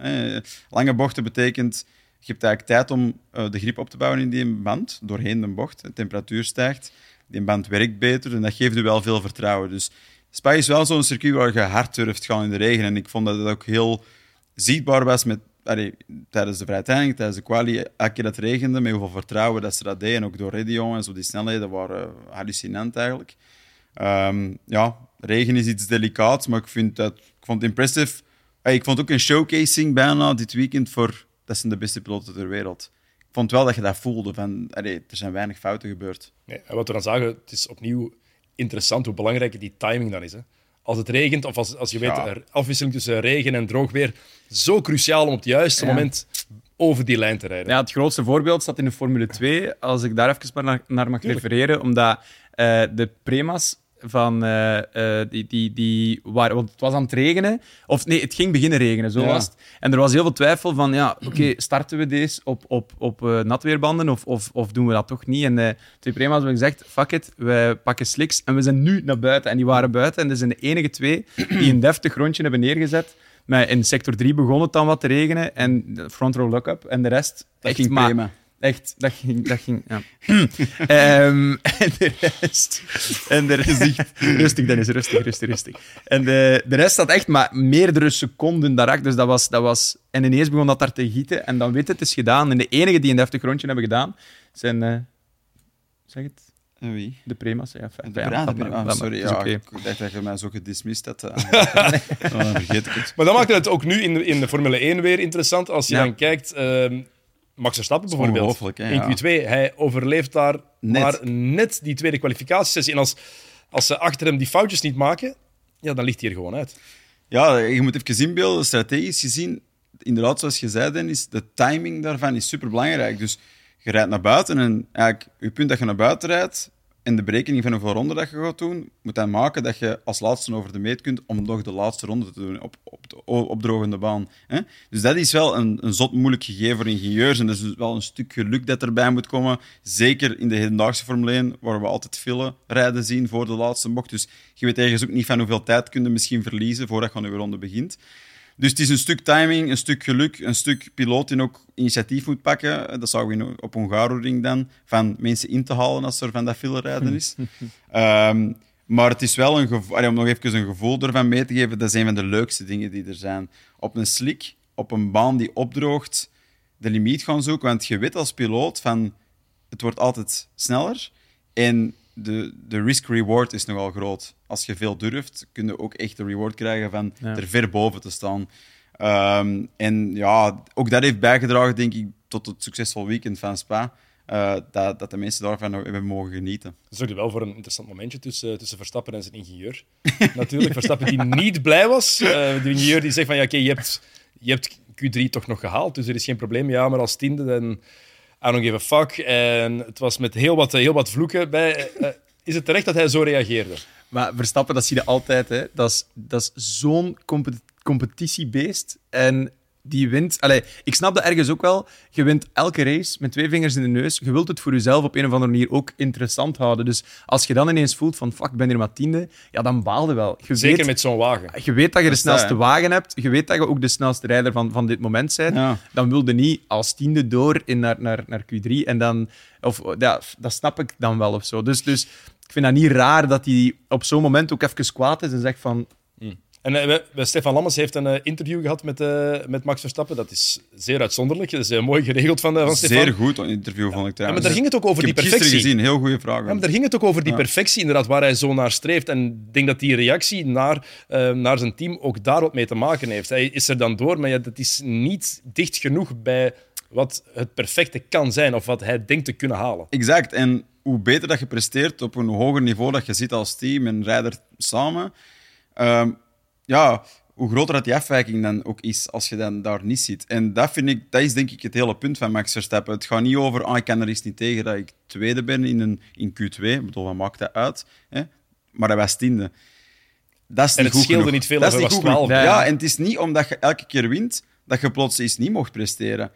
Lange bochten betekent, je hebt eigenlijk tijd om eh, de grip op te bouwen in die band, doorheen de bocht. De temperatuur stijgt, die band werkt beter en dat geeft u wel veel vertrouwen. Dus Spa is wel zo'n circuit waar je hard durft gaan in de regen. En ik vond dat het ook heel zichtbaar was met, tijdens de vrije training, tijdens de quali, elke keer dat regende, met hoeveel vertrouwen dat ze dat deden. En ook door radio en zo, die snelheden waren hallucinant eigenlijk. Ehm, ja, regen is iets delicaats, maar ik, vind dat, ik vond het impressive. Hey, ik vond ook een showcasing bijna dit weekend voor... Dat zijn de beste piloten ter wereld. Ik vond wel dat je dat voelde, van allee, er zijn weinig fouten gebeurd. En wat we dan zagen, het is opnieuw interessant hoe belangrijk die timing dan is. Hè. Als het regent, of als, als je weet, Ja. er afwisseling tussen regen en droog weer, zo cruciaal om op het juiste Ja. moment over die lijn te rijden. Ja, het grootste voorbeeld staat in de Formule 2, als ik daar even maar naar, naar mag refereren, omdat eh, de Premas van eh, eh, die, die, die waren, want het was aan het regenen, of nee, het ging beginnen regenen, zo Ja. was het. En er was heel veel twijfel van, ja, oké, starten we deze op, op, op eh, natweerbanden of, of, of doen we dat toch niet? En eh twee Premas hebben gezegd, fuck it, wij pakken slicks en we zijn nu naar buiten. En die waren buiten en er zijn de enige twee die een deftig rondje hebben neergezet. Maar in sector 3 begon het dan wat te regenen en de front row lock-up en de rest Dat echt ging maar- prima. Echt, dat ging... Dat ging ja. Ehm, en de rest... En de rest rustig, Dennis, rustig, rustig, rustig. En de, de rest had echt maar meerdere seconden daarachter. Dus dat was, dat was... En ineens begon dat daar te gieten. En dan weet het, het is gedaan. En de enige die een deftig rondje hebben gedaan, zijn... eh, zeg het? En wie? De Premas. Ja, fijn. De Ja, laat maar. sorry, ja, oké. ik dacht dat je mij zo gedismist had. eh. Oh, dan vergeet ik het. Maar dat maakt het ook nu in de, in de Formule 1 weer interessant. Als je Ja. dan kijkt, ehm, Max Verstappen bijvoorbeeld, hè, in ja. Q2, hij overleeft daar Net. maar net die tweede kwalificatiesessie. En als, als ze achter hem die foutjes niet maken, ja, dan ligt hij er gewoon uit. Ja, je moet even inbeelden, strategisch gezien, inderdaad, zoals je zei, Dennis, de timing daarvan is superbelangrijk. Dus je rijdt naar buiten en eigenlijk, je punt dat je naar buiten rijdt en de berekening van hoeveel ronden dat je gaat doen, moet dan maken dat je als laatste over de meet kunt om nog de laatste ronde te doen op, op de opdrogende baan. Hè? Dus dat is wel een, een zot moeilijk gegeven voor ingenieurs en dat is dus wel een stuk geluk dat erbij moet komen. Zeker in de hedendaagse Formule 1, waar we altijd file rijden zien voor de laatste bocht. Dus je weet ergens ook niet van hoeveel tijd kun je misschien verliezen voordat je je ronde begint. Dus het is een stuk timing, een stuk geluk, een stuk piloot die ook initiatief moet pakken. Dat zou we op Hungaroring dan, van mensen in te halen als er van dat file rijden is. Ehm, maar het is wel een gevoel, om nog even een gevoel ervan mee te geven, dat is een van de leukste dingen die er zijn. Op een slick, op een baan die opdroogt, de limiet gaan zoeken. Want je weet als piloot van, het wordt altijd sneller. En de, de risk-reward is nogal groot. Als je veel durft, kun je ook echt de reward krijgen van Ja. er ver boven te staan. Ehm, en ja, ook dat heeft bijgedragen, denk ik, tot het succesvol weekend van Spa. eh, dat, dat de mensen daarvan hebben mogen genieten. Dat zorgde wel voor een interessant momentje tussen, tussen Verstappen en zijn ingenieur. Natuurlijk, Verstappen die niet blij was. Eh, de ingenieur die zegt van, ja, oké, je, hebt, je hebt Q3 toch nog gehaald, dus er is geen probleem. Ja, maar als tiende, dan I don't give a fuck. En het was met heel wat, heel wat vloeken bij. Eh, eh, is het terecht dat hij zo reageerde? Maar Verstappen, dat zie je altijd. Hè. Dat is, dat is zo'n compet- competitiebeest. En die wint. Allee, ik snap dat ergens ook wel. Je wint elke race met twee vingers in de neus. Je wilt het voor jezelf op een of andere manier ook interessant houden. Dus als je dan ineens voelt van fuck, ik ben hier maar tiende, ja, dan baalde wel. Je Zeker weet, met zo'n wagen. je weet dat je de dat, snelste wagen hebt. Je weet dat je ook de snelste rijder van, van dit moment bent. Ja. Dan wilde niet als tiende door in naar, naar, naar Q3. En dan, of, ja, dat snap ik dan wel of zo. Dus, dus ik vind dat niet raar dat hij op zo'n moment ook even kwaad is en zegt van... En eh, Stefan Lammers heeft een eh, interview gehad met, eh, met Max Verstappen. Dat is zeer uitzonderlijk. Dat is mooi geregeld van, van Stefan. Zeer goed, interview vond ik Ja, trouwens. maar daar ging het ook over ik die gisteren perfectie. gezien, heel goede vragen. Ja, maar daar ging het ook over die Ja. perfectie, inderdaad, waar hij zo naar streeft. En ik denk dat die reactie naar, naar zijn team ook daar wat mee te maken heeft. Hij is er dan door, maar ja, dat is niet dicht genoeg bij wat het perfecte kan zijn of wat hij denkt te kunnen halen. Exact. En hoe beter dat je presteert op een hoger niveau dat je zit als team en rijder samen, ehm, ja, hoe groter dat die afwijking dan ook is als je dan daar niet zit. En dat, vind ik, dat is denk ik het hele punt van Max Verstappen. Het gaat niet over, ah, ik kan er eens niet tegen dat ik tweede ben in, een, in Q2. Ik bedoel, wat maakt dat uit? Hè? Maar hij was tiende. Dat is En niet het goed scheelde genoeg. niet veel Dat is niet goed genoeg. 12. Ja, en het is niet omdat je elke keer wint, dat je plots eens niet mocht presteren.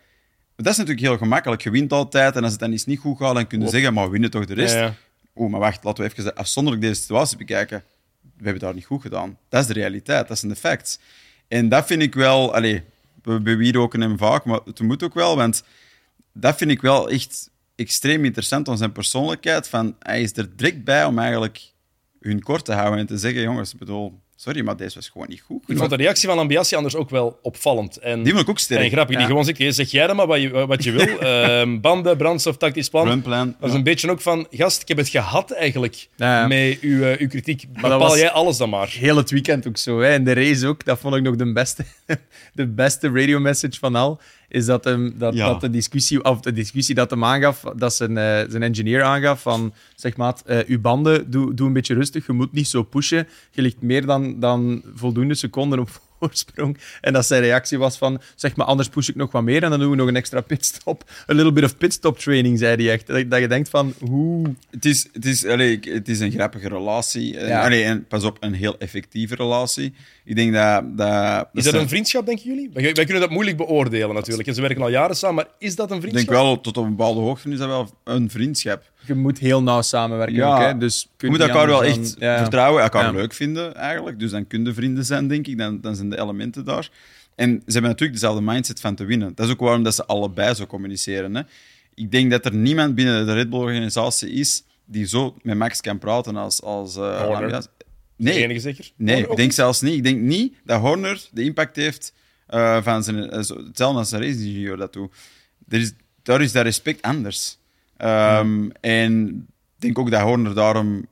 Dat is natuurlijk heel gemakkelijk. Je wint altijd en als het dan eens niet goed gaat, dan kun je zeggen, maar we winnen toch de rest. Ja, ja. Oeh, maar wacht, laten we even afzonderlijk deze situatie bekijken. We hebben daar niet goed gedaan. Dat is de realiteit, dat zijn de facts. En dat vind ik wel... Allee, we bewieroken hem vaak, maar het moet ook wel, want dat vind ik wel echt extreem interessant aan zijn persoonlijkheid. Van, hij is er direct bij om eigenlijk hun kort te houden en te zeggen, jongens, bedoel, sorry, maar deze was gewoon niet goed. Ik vond de reactie van Ambiassi anders ook wel opvallend. En, Die vond ik ook sterk. en grappig, die gewoon zegt, "Hey, zeg jij dan maar wat je, wat je wil. Ehm, banden, brandstof, tactisch plan. Dat is ja. een beetje ook van, gast, ik heb het gehad eigenlijk Ja. met uw, eh, uw kritiek. dat Bepaal was- jij alles dan maar. Heel het weekend ook zo. Hè. En de race ook, dat vond ik nog de beste, de beste radio-message van al. Is dat, hem, dat, Ja. dat de discussie, of de discussie dat hem aangaf, dat zijn, eh, zijn engineer aangaf van, zeg maar, eh, uw banden, doe, doe een beetje rustig, je moet niet zo pushen. Je ligt meer dan, dan voldoende seconden op voorsprong. En dat zijn reactie was van, zeg maar, anders push ik nog wat meer en dan doen we nog een extra pitstop. A little bit of pitstop training, zei hij echt. Dat, dat je denkt van, hoe... Het is, het, is, allee, ik- het is een grappige relatie. En, Ja. allee, en pas op, een heel effectieve relatie. Ik denk dat... dat Is dat een vriendschap, denken jullie? Wij, wij kunnen dat moeilijk beoordelen natuurlijk. En ze werken al jaren samen, maar is dat een Ik vriendschap? denk wel, tot op een bepaalde hoogte is dat wel een vriendschap. Je moet heel nauw samenwerken Ja. ook, hè. Dus Je moet elkaar wel echt ja. vertrouwen, elkaar Ja. leuk vinden eigenlijk. Dus dan kun je vrienden zijn, denk ik. Dan, dan zijn de elementen daar. En ze hebben natuurlijk dezelfde mindset van te winnen. Dat is ook waarom dat ze allebei zo communiceren. Hè. Ik denk dat er niemand binnen de Red Bull-organisatie is die zo met Max kan praten als... als eh, Horner. Lamias. De Nee, enige zeker? Nee, ik denk zelfs niet. Ik denk niet dat Horner de impact heeft eh, van zijn... zo- hetzelfde als een race-ingenieur dat doet. Er is, daar is dat respect anders. Ehm, En ik denk ook dat Horner daarom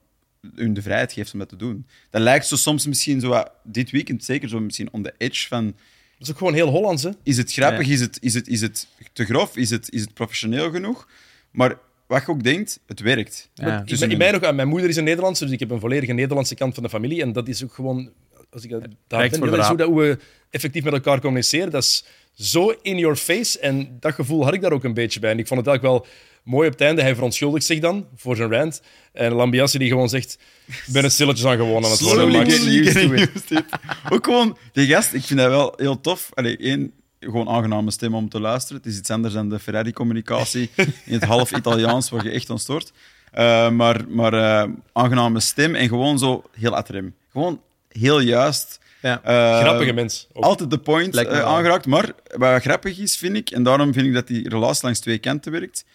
hun de vrijheid geeft om dat te doen. Dat lijkt zo soms misschien zo wat, dit weekend zeker zo misschien on the edge van Dat is ook gewoon heel Hollands, hè? is het grappig, Ja. is, het, is, het, is het te grof, is het, is het professioneel genoeg? Maar wat je ook denkt, het werkt. Ja. Ik Tussen ben, ik hun- ben ook, mijn moeder is een Nederlandse, dus ik heb een volledige Nederlandse kant van de familie. En dat is ook gewoon, als ik dat daar Recht ben, voor dat is hoe, dat, hoe we effectief met elkaar communiceren. Dat is zo in your face. En dat gevoel had ik daar ook een beetje bij. En ik vond het eigenlijk wel mooi op het einde. Hij verontschuldigt zich dan voor zijn rant. En Lambiassi die gewoon zegt, ik ben het stilletjes aan gewoon aan het worden, Slowly Max. getting used to getting it. used to it. Ook gewoon, die gast, ik vind dat wel heel tof. Allee, één, gewoon aangename stem om te luisteren. Het is iets anders dan de Ferrari-communicatie in het half Italiaans, waar je echt aan stoort. Eh, maar maar eh, aangename stem en gewoon zo heel atrem. Gewoon heel juist. Ja. Eh, Grappige mens. ook. Altijd de point eh, aangeraakt. Maar wat grappig is, vind ik, en daarom vind ik dat die relatie langs twee kanten werkt.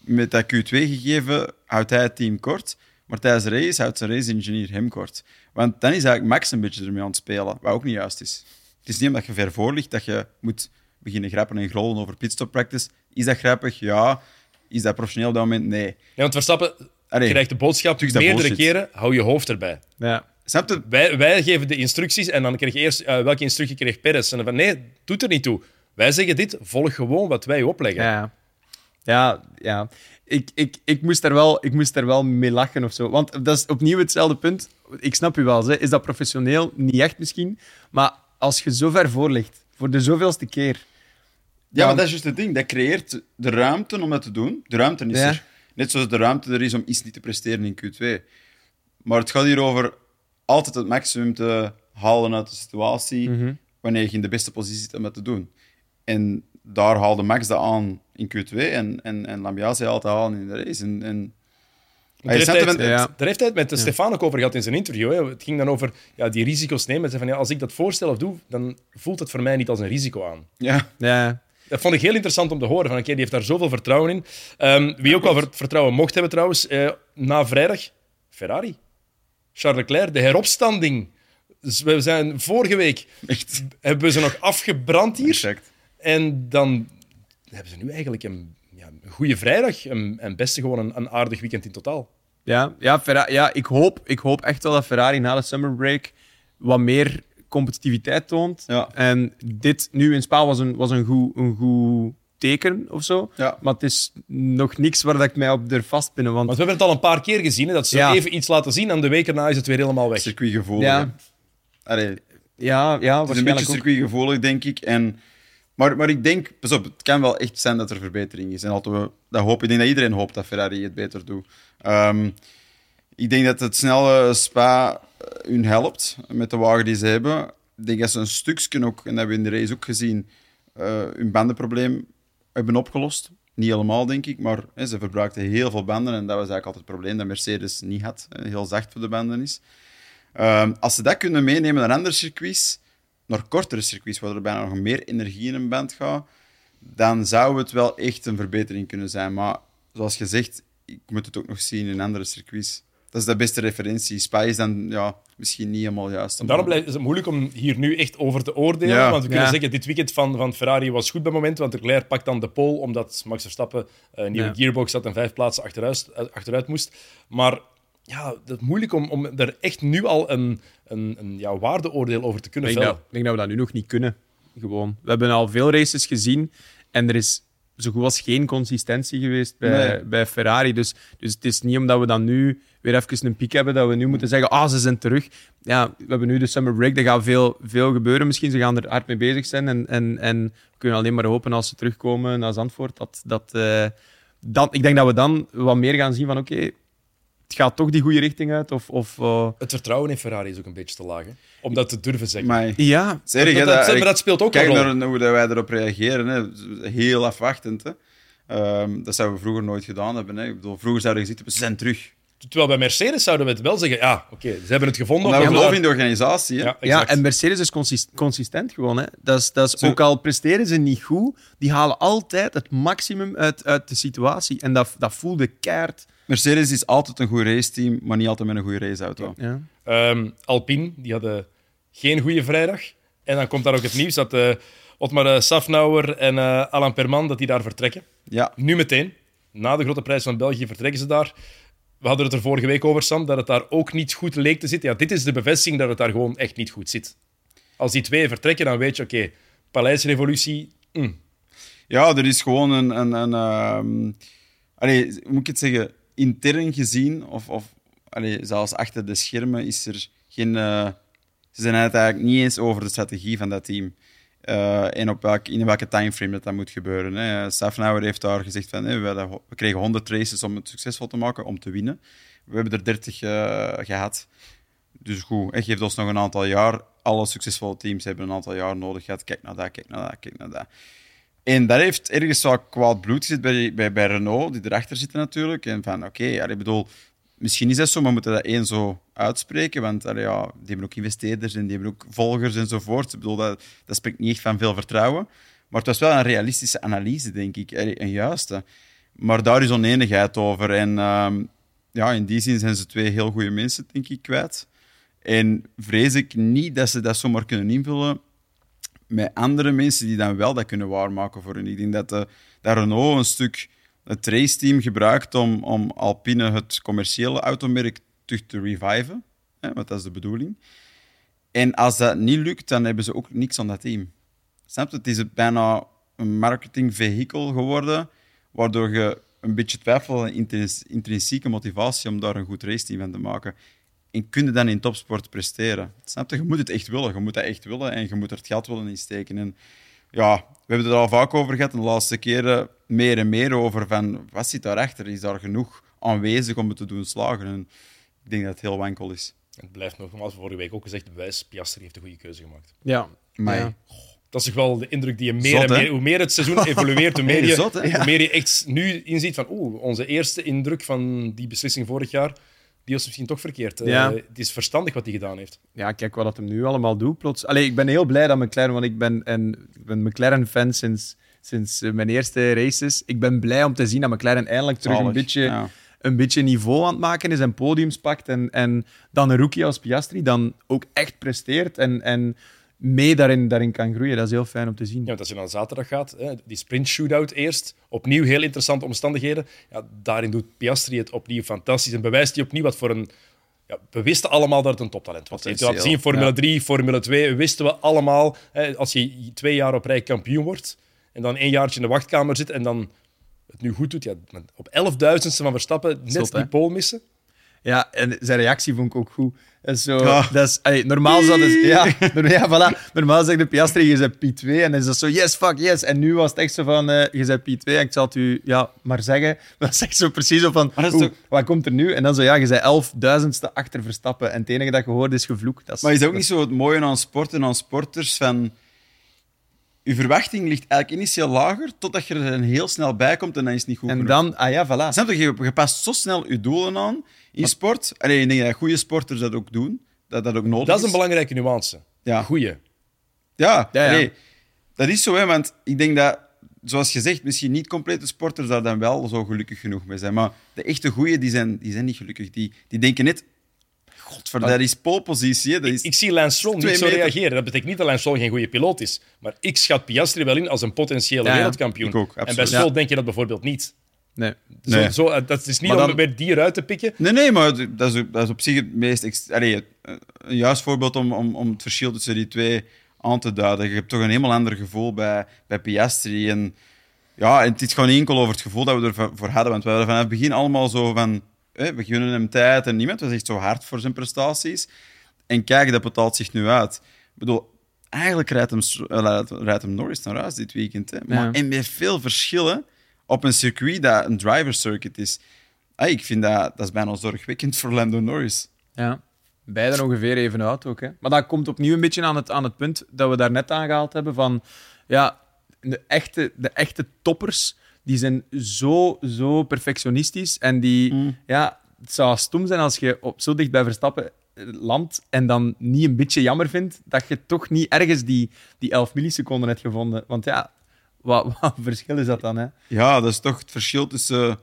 Met dat Q2-gegeven houdt hij het team kort, maar tijdens de race houdt zijn race-engineer hem kort. Want dan is eigenlijk Max een beetje ermee aan het spelen, wat ook niet juist is. Het is niet omdat je ver voor ligt dat je moet beginnen grappen en grollen over pitstop practice. Is dat grappig? Ja. Is dat professioneel op dat moment? Nee. Ja, want Verstappen Allee, krijgt de boodschap meerdere bullshit. keren, hou je hoofd erbij. Ja. Snap je? Wij, wij geven de instructies en dan krijg je eerst eh, welke instructie kreeg Perez. En dan van nee, doet er niet toe. Wij zeggen dit, volg gewoon wat wij opleggen. Ja, ja, ja. Ik, ik, ik, moest er wel, ik moest er wel mee lachen of zo. Want dat is opnieuw hetzelfde punt. Ik snap u wel, hè. is dat professioneel? Niet echt misschien. Maar als je zo ver voor ligt, voor de zoveelste keer. Ja, Ja. maar dat is juist het ding. Dat creëert de ruimte om dat te doen. De ruimte is Ja. er. Net zoals de ruimte er is om iets niet te presteren in Q2. Maar het gaat hier over altijd het maximum te halen uit de situatie Mhm. wanneer je in de beste positie zit om dat te doen. En daar haalde Max dat aan in Q2 en, en, en Lambiase haalt dat aan in de race. En, en, Daar heeft, hij het, sentiment- ja. daar heeft hij het met Stefan ook over gehad in zijn interview. Hè. Het ging dan over ja, die risico's nemen. Zei van, ja, als ik dat voorstel of doe, dan voelt het voor mij niet als een risico aan. ja, Ja, Dat vond ik heel interessant om te horen. Van, oké, die heeft daar zoveel vertrouwen in. Ehm, wie ook wel ver- vertrouwen mocht hebben trouwens, eh, na vrijdag, Ferrari. Charles Leclerc, de heropstanding. Dus we zijn vorige week echt. hebben we ze nog afgebrand hier. Exact. En dan hebben ze nu eigenlijk een, ja, een goede vrijdag. En, en beste gewoon een, een aardig weekend in totaal. ja, ja, Ferra- ja ik, hoop, ik hoop echt wel dat Ferrari na de summer break wat meer competitiviteit toont. Ja. En dit nu in Spa was een, was een, goed, een goed teken of zo. Ja. Maar het is nog niks waar dat ik mij op durf vastpinnen. Want Want we hebben het al een paar keer gezien, hè, dat ze Ja. even iets laten zien en de week erna is het weer helemaal weg. Circuitgevoelig. Ja. Allee, het ja, ja is een beetje circuitgevoelig, denk ik. En, maar, maar ik denk, pas op, het kan wel echt zijn dat er verbetering is. En laten we dat hopen. Ik denk dat iedereen hoopt dat Ferrari het beter doet. Ehm, ik denk dat het snelle Spa eh, hun helpt met de wagen die ze hebben. Ik denk dat ze een stukje ook, en dat hebben we in de race ook gezien, eh, hun bandenprobleem hebben opgelost. Niet helemaal, denk ik, maar hè, ze verbruikten heel veel banden en dat was eigenlijk altijd het probleem dat Mercedes niet had. heel zacht voor de banden is. Ehm, als ze dat kunnen meenemen naar andere circuits, naar kortere circuits, waar er bijna nog meer energie in een band gaat, dan zou het wel echt een verbetering kunnen zijn. Maar zoals gezegd, ik moet het ook nog zien in andere circuits. Dat is de beste referentie. Spa is dan ja, misschien niet helemaal juist. Daarom blijft- is het moeilijk om hier nu echt over te oordelen. Ja. want we kunnen Ja. zeggen, dit weekend van, van Ferrari was goed bij het moment, want Leclerc pakt dan de pole, omdat Max Verstappen eh, een nieuwe Ja. gearbox had en vijf plaatsen achteruit, eh, achteruit moest. Maar ja, het is moeilijk om, om er echt nu al een, een, een ja, waardeoordeel over te kunnen Ik denk, vellen. dat, ik denk dat we dat nu nog niet kunnen. Gewoon. We hebben al veel races gezien en er is zo goed als geen consistentie geweest bij, Nee. bij Ferrari. Dus, dus het is niet omdat we dan nu weer even een piek hebben dat we nu moeten zeggen: ah, ze zijn terug. Ja, we hebben nu de summer break, er gaat veel, veel gebeuren misschien. Ze gaan er hard mee bezig zijn en, en, en we kunnen alleen maar hopen als ze terugkomen naar Zandvoort. Dat, dat, eh, dan, ik denk dat we dan wat meer gaan zien van: oké, het gaat toch die goede richting uit. Of, of, eh, Het vertrouwen in Ferrari is ook een beetje te laag, hè? om dat te durven zeggen. Maar, ja, dat, dat- dat- maar dat speelt ook Kijk een rol. naar hoe dat wij erop reageren. Hè. Heel afwachtend. Hè. Ehm, dat zouden we vroeger nooit gedaan hebben. Hè. Ik bedoel, vroeger zouden we gezegd hebben, ze zijn terug. Terwijl bij Mercedes zouden we het wel zeggen, ja, oké, ze hebben het gevonden. Omdat we geloven in de organisatie. Hè. Ja, en Mercedes is consist- consistent gewoon. Hè. Dat is, dat is, Zo- ook al presteren ze niet goed, die halen altijd het maximum uit, uit de situatie. En dat, dat voelde keihard. Mercedes is altijd een goed raceteam, maar niet altijd met een goede raceauto. Ja. Ehm, Alpine, die hadden geen goede vrijdag. En dan komt daar ook het nieuws dat eh Otmar eh, Safnauer en eh Alain Perman dat die daar vertrekken. Ja, Nu meteen. Na de grote prijs van België vertrekken ze daar. We hadden het er vorige week over, Sam, dat het daar ook niet goed leek te zitten. Ja, dit is de bevestiging dat het daar gewoon echt niet goed zit. Als die twee vertrekken, dan weet je, oké, Paleisrevolutie, mm, ja er is gewoon een. een, ehm, moet ik het zeggen? Intern gezien, of, of zelfs achter de schermen, is er geen. eh, ze zijn het eigenlijk niet eens over de strategie van dat team. Eh, en op welk, in welke timeframe dat, dat moet gebeuren. Hè. Heeft daar gezegd van we, kregen 100 races om het succesvol te maken, om te winnen. We hebben er 30 eh, gehad. Dus goed, het geeft ons nog een aantal jaar. Alle succesvolle teams hebben een aantal jaar nodig gehad. Kijk naar dat, kijk naar dat, kijk naar dat. En dat heeft ergens wel kwaad bloed gezet bij, bij, bij Renault, die erachter zitten natuurlijk. En van, oké, ja, ik bedoel, misschien is dat zo, maar we moeten dat één zo uitspreken. Want ja, die hebben ook investeerders en die hebben ook volgers enzovoort. Ik bedoel, dat, dat spreekt niet echt van veel vertrouwen. Maar het was wel een realistische analyse, denk ik. Een juiste. Maar daar is oneenigheid over. En ehm, ja, in die zin zijn ze twee heel goede mensen, denk ik, kwijt. En vrees ik niet dat ze dat zomaar kunnen invullen met andere mensen die dan wel dat kunnen waarmaken voor hen. Ik denk dat, de, dat Renault een stuk het raceteam gebruikt om, om Alpine het commerciële automerk terug te reviven. Hè, want dat is de bedoeling. En als dat niet lukt, dan hebben ze ook niks aan dat team. Snap? Het is bijna een marketingvehikel geworden, waardoor je een beetje twijfelt aan intrins- intrinsieke motivatie om daar een goed raceteam van te maken. En kun je dan in topsport presteren? Snap je? Je moet het echt willen. Je moet dat echt willen en je moet er het geld willen in steken. En ja, we hebben het er al vaak over gehad en de laatste keren meer en meer over van wat zit daarachter? Is daar genoeg aanwezig om het te doen slagen? En ik denk dat het heel wankel is. het blijft nogmaals, vorige week ook gezegd, bewijs, Piastri heeft een goede keuze gemaakt. Ja. Maar Ja. Dat is toch wel de indruk die je meer Zot, en hè? meer... Hoe meer het seizoen evolueert, hoe meer je, zot, hoe meer je echt nu inziet van... Oeh, onze eerste indruk van die beslissing vorig jaar, die was misschien toch verkeerd. Eh, Ja. het is verstandig wat hij gedaan heeft. Ja, kijk wat dat hem nu allemaal doet. Plots. Allee, ik ben heel blij dat McLaren, want ik ben, en, ik ben McLaren-fan sinds, sinds eh, mijn eerste races. Ik ben blij om te zien dat McLaren eindelijk terug een beetje, ja. een beetje niveau aan het maken is en podiums pakt. En, en dan een rookie als Piastri dan ook echt presteert en, en mee daarin, daarin kan groeien. Dat is heel fijn om te zien. Ja, want als je naar zaterdag gaat, hè, die sprint shootout eerst, opnieuw heel interessante omstandigheden. Ja, daarin doet Piastri het opnieuw fantastisch en bewijst hij opnieuw wat voor een... Ja, we wisten allemaal dat het een toptalent was. Het laten zien, Formule ja. 3, Formule 2, wisten we allemaal. Hè, als je twee jaar op rij kampioen wordt en dan één jaartje in de wachtkamer zit en dan het nu goed doet, ja, op elfduizendste van Verstappen net hè? die pole missen. Ja, en zijn reactie vond ik ook goed. Is zo, Ja. dat is, allee, normaal zouden ze... Ja, ja, voilà. Normaal zegt de Piastri, je bent P2. En dan is dat zo, yes, fuck, yes. En nu was het echt zo van, eh, je bent P2. En ik zal het u ja, maar zeggen. Dat is echt zo precies zo van, toch- wat komt er nu? En dan zo, ja, je bent elfduizendste achter Verstappen. En het enige dat je hoort is gevloek. Dat is, Maar is dat ook niet zo het mooie aan sport en aan sporters? Van, je verwachting ligt eigenlijk initieel lager, totdat je er dan heel snel bij komt en dan is het niet goed En genoeg. dan, ah ja, voilà. Snap je? Je je past zo snel je doelen aan in sport. Alleen ik denk dat goede sporters dat ook doen. Dat dat ook nodig Dat is een belangrijke nuance. Ja. Goeie. Ja, Ja, ja. allee, dat is zo, hè, want ik denk dat, zoals je zegt, misschien niet complete sporters daar dan wel zo gelukkig genoeg mee zijn. Maar de echte goeie, die zijn, die zijn niet gelukkig. Die, die denken net, godver, dat is polepositie. hè, Dat is, Ik zie Lance Stroll niet zo meter. reageren. Dat betekent niet dat Lance Stroll geen goede piloot is. Maar ik schat Piastri wel in als een potentiële Ja, ja. wereldkampioen. Ik ook, en bij. Stroll Ja. denk je dat bijvoorbeeld niet. Nee. Zo, Nee. zo, eh, dat is niet om weer die eruit te pikken. Nee, nee, maar dat is, dat is op zich het meest... Allee, het- een juist voorbeeld om, om, om het verschil tussen die twee aan te duiden. Je hebt toch een helemaal ander gevoel bij, bij Piastri. En, ja, en het is gewoon enkel over het gevoel dat we ervoor hadden. Want we hadden vanaf het begin allemaal zo van... Hè, we gunnen hem tijd en niemand was echt zo hard voor zijn prestaties. En kijk, dat betaalt zich nu uit. Ik bedoel, eigenlijk rijdt hem, eh, rijdt- hem Norris naar huis dit weekend. Hè. Maar, Ja. En met veel verschillen op een circuit dat een driver circuit is. Ah, ik vind dat, dat is bijna zorgwekkend voor Lando Norris. Ja. Beiden ongeveer even oud ook. Hè. Maar dat komt opnieuw een beetje aan het, aan het punt dat we daar net aangehaald hebben van... Ja, de echte, de echte toppers, die zijn zo, zo perfectionistisch. En die... Ja, het zou stom zijn als je op, zo dicht bij Verstappen eh, landt en dan niet een beetje jammer vindt dat je toch niet ergens die, die 11 milliseconden hebt gevonden. Want ja, wat, wat verschil is dat dan, hè? Ja, dat is toch het verschil tussen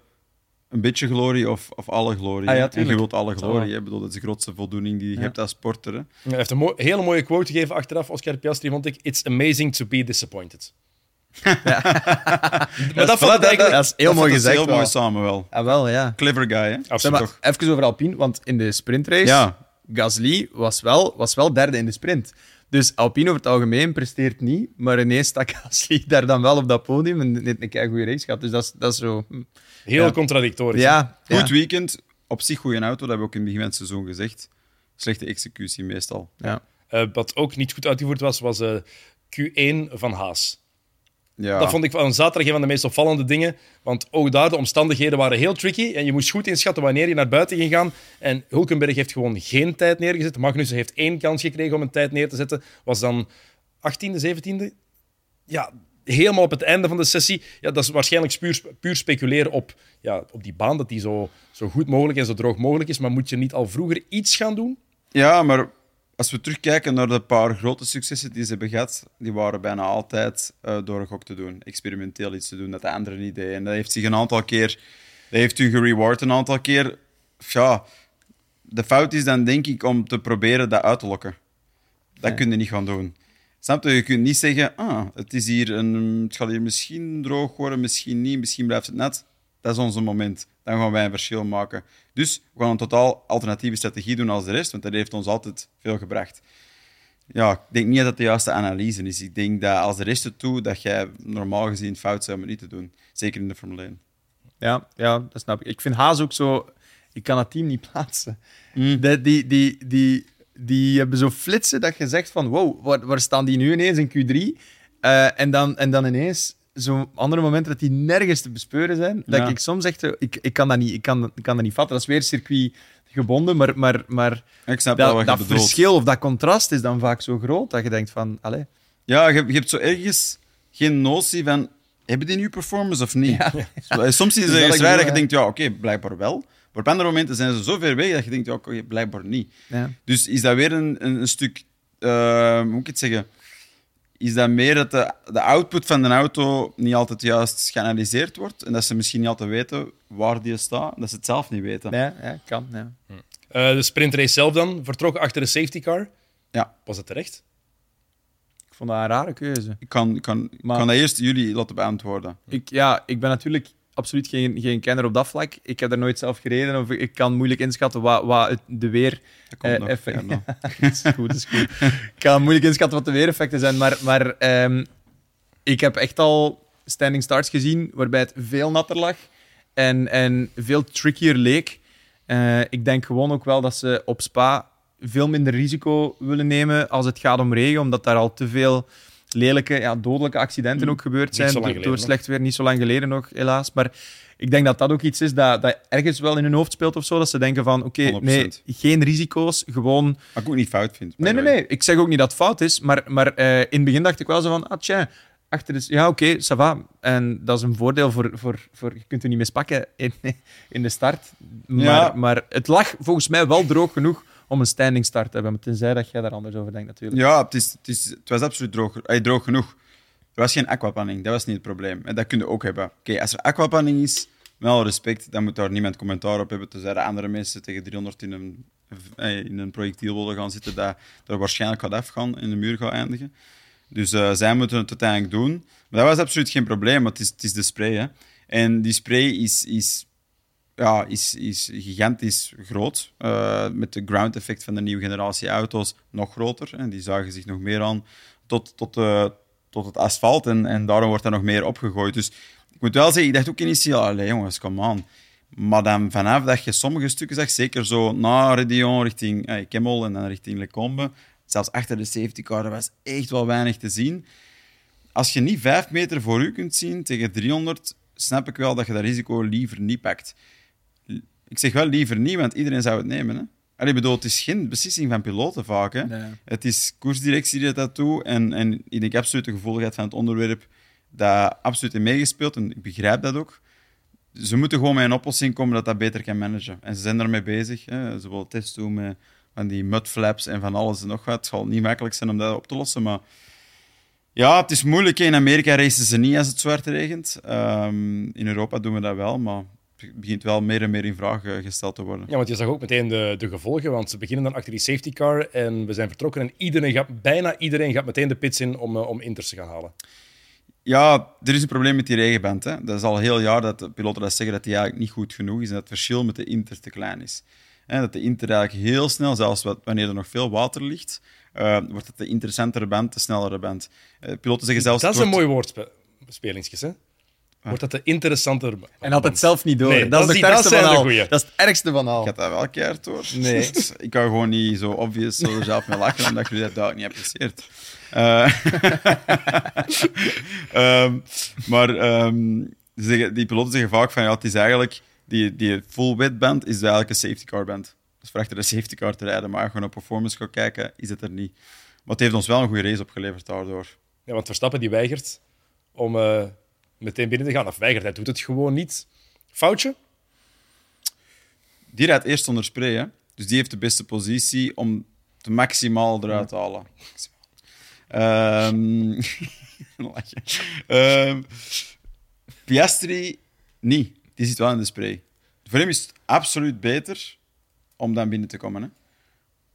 een beetje glorie of, of alle glorie. Ah ja, en je wilt alle glorie. hè. Ik bedoel, dat is de grootste voldoening die je hebt als sporter. Hè. Hij heeft een mo- hele mooie quote gegeven achteraf, Oscar Piastri, vond ik. It's amazing to be disappointed. Maar dat, vond ik eigenlijk... dat is heel Dat mooi het gezegd heel mooi samen wel. Ah, wel, ja. Clever guy, hè? Zeg Absoluut. maar, even over Alpine, want in de sprintrace, Ja. Gasly was wel, was wel derde in de sprint. Dus Alpine over het algemeen presteert niet, maar ineens stak Gasly daar dan wel op dat podium en net een kei goede race gehad. Dus dat is, dat is zo... hm. Heel Ja. contradictorisch. Ja, Goed weekend, op zich goede auto, dat hebben we ook in het begin van het seizoen gezegd. Slechte executie meestal. ja. Eh, wat ook niet goed uitgevoerd was, was eh, Q1 van Haas. Ja. Dat vond ik van zaterdag een van de meest opvallende dingen. Want ook daar, de omstandigheden waren heel tricky. En je moest goed inschatten wanneer je naar buiten ging gaan. En Hulkenberg heeft gewoon geen tijd neergezet. Magnussen heeft één kans gekregen om een tijd neer te zetten. Was dan 18e, 17e? Ja, helemaal op het einde van de sessie. Ja, dat is waarschijnlijk puur, puur speculeren op, ja, op die baan, dat die zo, zo goed mogelijk en zo droog mogelijk is. Maar moet je niet al vroeger iets gaan doen? Ja, maar als we terugkijken naar de paar grote successen die ze hebben gehad, die waren bijna altijd eh, door een gok te doen, experimenteel iets te doen dat de anderen niet deden. En dat heeft zich een aantal keer, dat heeft u gereward een aantal keer. Ja, de fout is dan denk ik om te proberen dat uit te lokken. Dat Ja. kun je niet gaan doen. Snap je? Je kunt niet zeggen, ah, het, is hier een, het gaat hier misschien droog worden, misschien niet, misschien blijft het net. Dat is onze moment. Dan gaan wij een verschil maken. Dus we gaan een totaal alternatieve strategie doen als de rest, want dat heeft ons altijd veel gebracht. Ja, ik denk niet dat dat de juiste analyse is. Ik denk dat als de rest het doet, dat jij normaal gezien fout zou om het niet te doen. Zeker in de Formule 1. Ja, ja, dat snap ik. Ik vind Haas ook zo... Ik kan het team niet plaatsen. Mm. De- die, die, die, die hebben zo flitsen dat je zegt van... Wow, waar, waar staan die nu ineens in Q3? Eh, en, dan, en dan ineens zo'n andere momenten dat die nergens te bespeuren zijn. Dat Ja. ik soms echt... zo- Ik, ik, kan dat niet, ik, kan, ik kan dat niet vatten. Dat is weer circuit gebonden, maar, maar, maar Ik snap dat, verschil of dat contrast is dan vaak zo groot dat je denkt van... Allee, Ja, je, je hebt zo ergens geen notie van... Hebben die nu performance of niet? Zo, Soms is het zwaar dat je denkt, ja, oké, blijkbaar wel. Maar op andere momenten zijn ze zo ver weg dat je denkt, ja, oké, blijkbaar niet. Ja. Dus is dat weer een, een, een stuk... eh, hoe moet ik het zeggen? Is dat meer dat de, de output van de auto niet altijd juist geanalyseerd wordt en dat ze misschien niet altijd weten waar die staat, dat ze het zelf niet weten. Ja, ja, kan. Ja. Eh, de sprintrace zelf dan, vertrokken achter de safety car. Ja. Was het terecht? Ik vond dat een rare keuze. Ik kan, ik kan, ik Maar- kan dat eerst jullie laten beantwoorden. Ik, ja, ik ben natuurlijk absoluut geen, geen kenner op dat vlak. Ik heb er nooit zelf gereden of ik kan moeilijk inschatten wat, wat het, de weer... Dat komt eh, nog. effect- ja, dat is goed, is goed. Ik kan moeilijk inschatten wat de weereffecten zijn, maar, maar ehm, ik heb echt al standing starts gezien waarbij het veel natter lag en, en veel trickier leek. Eh, ik denk gewoon ook wel dat ze op Spa veel minder risico willen nemen als het gaat om regen, omdat daar al te veel lelijke, ja, dodelijke accidenten ook gebeurd zijn door, slecht weer. Niet zo lang geleden nog, helaas. Maar ik denk dat dat ook iets is dat, dat ergens wel in hun hoofd speelt of zo. Dat ze denken van, oké, 100%. nee, geen risico's, gewoon... Wat ik ook niet fout vind. Nee, nee, nee. Ik zeg ook niet dat het fout is, maar, maar eh, in het begin dacht ik wel zo van, ah, tja, achter de... Ja, oké, ça va. En dat is een voordeel voor, voor, voor... Je kunt er niet mispakken in, in de start. Maar, Ja. maar het lag volgens mij wel droog genoeg om een standing start te hebben. Tenzij dat jij daar anders over denkt, natuurlijk. Ja, het, is, het, is, het was absoluut droog, eh, droog genoeg. Er was geen aquapanning, dat was niet het probleem. En dat kun je ook hebben. Oké, als er aquapanning is, met alle respect, dan moet daar niemand commentaar op hebben. Tenzij de andere mensen tegen 300 in een, eh, in een projectiel willen gaan zitten, dat er waarschijnlijk gaat afgaan, in de muur gaat eindigen. Dus eh, zij moeten het uiteindelijk doen. Maar dat was absoluut geen probleem, want het is, het is de spray. Hè. En die spray is, is, ja, is, is gigantisch groot. Eh, met de ground effect van de nieuwe generatie auto's nog groter. En die zagen zich nog meer aan tot, tot, eh, tot het asfalt. En, en daarom wordt er nog meer opgegooid. Dus ik moet wel zeggen, ik dacht ook initieel, allee jongens, kom aan. Maar dan vanaf dat je sommige stukken zag, zeker zo na Redion richting eh, Kemmel en dan richting Lecombe, zelfs achter de safety car, er was echt wel weinig te zien. Als je niet vijf meter voor u kunt zien tegen 300, snap ik wel dat je dat risico liever niet pakt. Ik zeg wel liever niet, want iedereen zou het nemen. Hè? Allee, ik bedoel, het is geen beslissing van piloten vaak. Hè? Nee. Het is koersdirectie die dat doet. En, en ik denk absoluut de gevoeligheid van het onderwerp dat absoluut in meegespeeld. En ik begrijp dat ook. Ze moeten gewoon met een oplossing komen dat dat beter kan managen. En ze zijn daarmee bezig. Hè. Ze willen tests doen met van die mudflaps en van alles en nog wat. Het zal niet makkelijk zijn om dat op te lossen, maar... Ja, het is moeilijk. In Amerika racen ze niet als het zwart regent. Ehm, in Europa doen we dat wel, maar begint wel meer en meer in vraag eh, gesteld te worden. Ja, want je zag ook meteen de, de gevolgen, want ze beginnen dan achter die safety car en we zijn vertrokken en iedereen gaat, bijna iedereen gaat meteen de pits in om, eh, om inters te gaan halen. Ja, er is een probleem met die regenband. Hè. Dat is al heel jaar dat de piloten dat zeggen dat die eigenlijk niet goed genoeg is en dat het verschil met de Inter te klein is. Hè, dat de Inter eigenlijk heel snel, zelfs wanneer er nog veel water ligt, eh, wordt het de interessantere band, de snellere band. Eh, piloten zeggen zelfs... dat is een mooi woordspelingsjes, hè? Wordt dat de interessanter... En had het zelf niet door. Nee, dat, dat is ergste dat van de. Dat is het ergste van al. Ik had dat wel keihard door. Nee. ik kan gewoon niet zo obvious zo zelf mee lachen, omdat jullie dat duidelijk niet apprecieert. Eh, ehm, maar ehm, die piloten zeggen vaak van ja, het is eigenlijk die, die full wet band is eigenlijk een safety car band. Dus voor achter de safety car te rijden, maar gewoon op performance gaat kijken, is het er niet. Maar het heeft ons wel een goede race opgeleverd daardoor. Ja, want Verstappen die weigert om eh, meteen binnen te gaan. Of weigert, hij doet het gewoon niet. Foutje? Die rijdt eerst onder spray, hè? dus die heeft de beste positie om het maximaal eruit te halen. Lachje. Ehm, Piastri niet. Die zit wel in de spray. Voor hem is het absoluut beter om dan binnen te komen. Hè?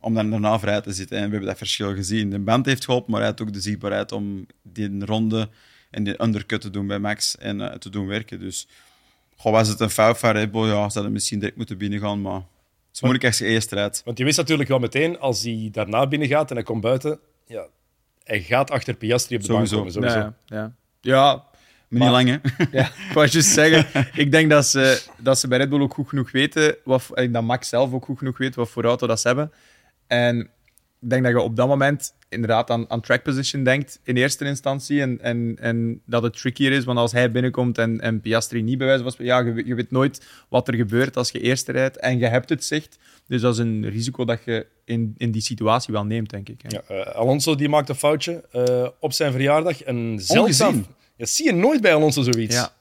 Om dan daarna vrij te zitten. En we hebben dat verschil gezien. De band heeft geholpen, maar hij had ook de zichtbaarheid om die ronde en die undercut te doen bij Max en eh, te doen werken. Dus goh, was het een fout van Red Bull? Ja, ze hadden misschien direct moeten binnengaan, maar het is moeilijk als je eerst rijdt. Want je wist natuurlijk wel meteen, als hij daarna binnen gaat en hij komt buiten, ja, hij gaat achter Piastri op de Sowieso. bank komen. Sowieso. Ja, ja. ja, Maar niet lang, hè? Ja, ik wou juist zeggen, ik denk dat ze, dat ze bij Red Bull ook goed genoeg weten, wat, en dat Max zelf ook goed genoeg weet wat voor auto dat ze hebben. En ik denk dat je op dat moment inderdaad aan, aan track position denkt in eerste instantie. En, en, en dat het trickier is, want als hij binnenkomt en, en Piastri niet bij wijze van spreken, ja, je, weet- je weet nooit wat er gebeurt als je eerste rijdt en je hebt het zicht. Dus dat is een risico dat je in, in die situatie wel neemt, denk ik. hè. Ja, eh, Alonso die maakt een foutje eh, op zijn verjaardag. En zeldzaam. Ongezien. Dat zie je nooit bij Alonso zoiets. Ja,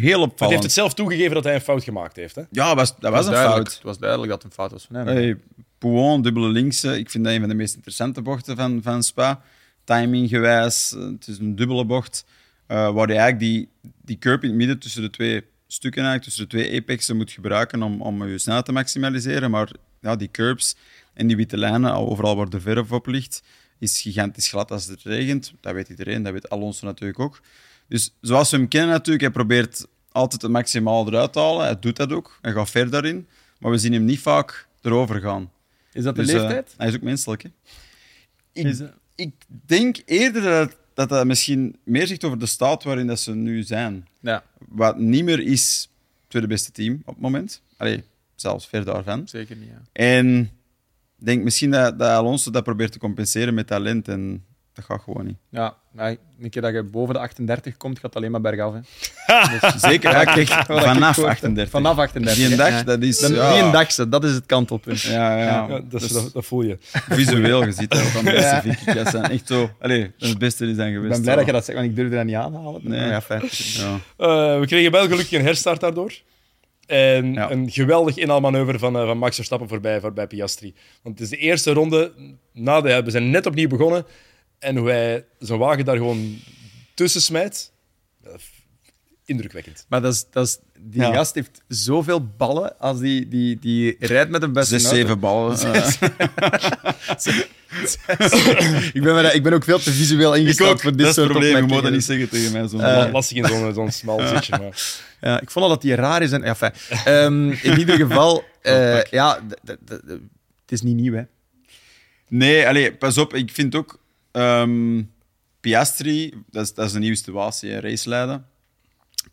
Heel Maar hij heeft het zelf toegegeven dat hij een fout gemaakt heeft. Hè? Ja, was, dat was een duidelijk. fout. Het was duidelijk dat het een fout was van hem. Hey, Pouon, dubbele linkse. Ik vind dat een van de meest interessante bochten van, van Spa. Timing gewijs, eh, het is een dubbele bocht. eh, waar je eigenlijk die, die curb in het midden tussen de twee stukken, eigenlijk, tussen de twee apexen moet gebruiken om, om je snelheid te maximaliseren. Maar ja, die curbs en die witte lijnen, al overal waar de verf op ligt, is gigantisch glad als het regent. Dat weet iedereen, dat weet Alonso natuurlijk ook. Dus zoals we hem kennen natuurlijk, hij probeert altijd het maximaal eruit te halen. Hij doet dat ook, hij gaat ver daarin. Maar we zien hem niet vaak erover gaan. Is dat de Dus, eh, leeftijd? hij is ook menselijk. Hè? Ik, Is ik denk eerder dat, dat dat misschien meer zegt over de staat waarin dat ze nu zijn. Ja, Wat niet meer is het tweede beste team op het moment. Allee, zelfs ver daarvan. zeker niet. Ja. En ik denk misschien dat, dat Alonso dat probeert te compenseren met talent. En dat gaat gewoon niet. Ja, nee, een keer dat je boven de 38 komt, gaat het alleen maar bergaf. Hè. Zeker, ja, kijk, ik vanaf gehoord heb. 38. Vanaf 38. Die een dag, dat is... Dan- ja, Die een dag, ze, dat is het kantelpunt. Ja, ja. Ja, dat, is- dat, dat voel je. Visueel gezien, van de beste Ja. Zijn echt zo... Allee, het beste die zijn Ik geweest. ben blij dat je dat zegt, want ik durfde dat niet aanhalen. Nee. Ja, fijn. Ja. Eh, we kregen wel gelukkig een herstart daardoor. En Ja. een geweldig inhaalmanoeuvre van, eh, van Max Verstappen voorbij, voorbij Piastri. Want het is de eerste ronde, na de, we zijn net opnieuw begonnen. En hoe hij zijn wagen daar gewoon tussen smijt. indrukwekkend. Maar dat is, dat is, die Ja. gast heeft zoveel ballen als die, die, die rijdt met een beste Zes, auto. zeven ballen. ik, ben, maar- ik ben ook veel te visueel ingesteld voor dit dat soort probleem. Je moet dat niet zeggen tegen mij. Zo. Eh, Lastig in zo'n zo'n smal zitje. Maar. Ja, ik vond al dat die raar is. En, ja, fijn. Ehm, in ieder geval, eh, ja, het is niet nieuw, hè. Nee, allee, pas op. Ik vind ook... ehm, Piastri, dat is, dat is een nieuwe situatie, hè, race leiden.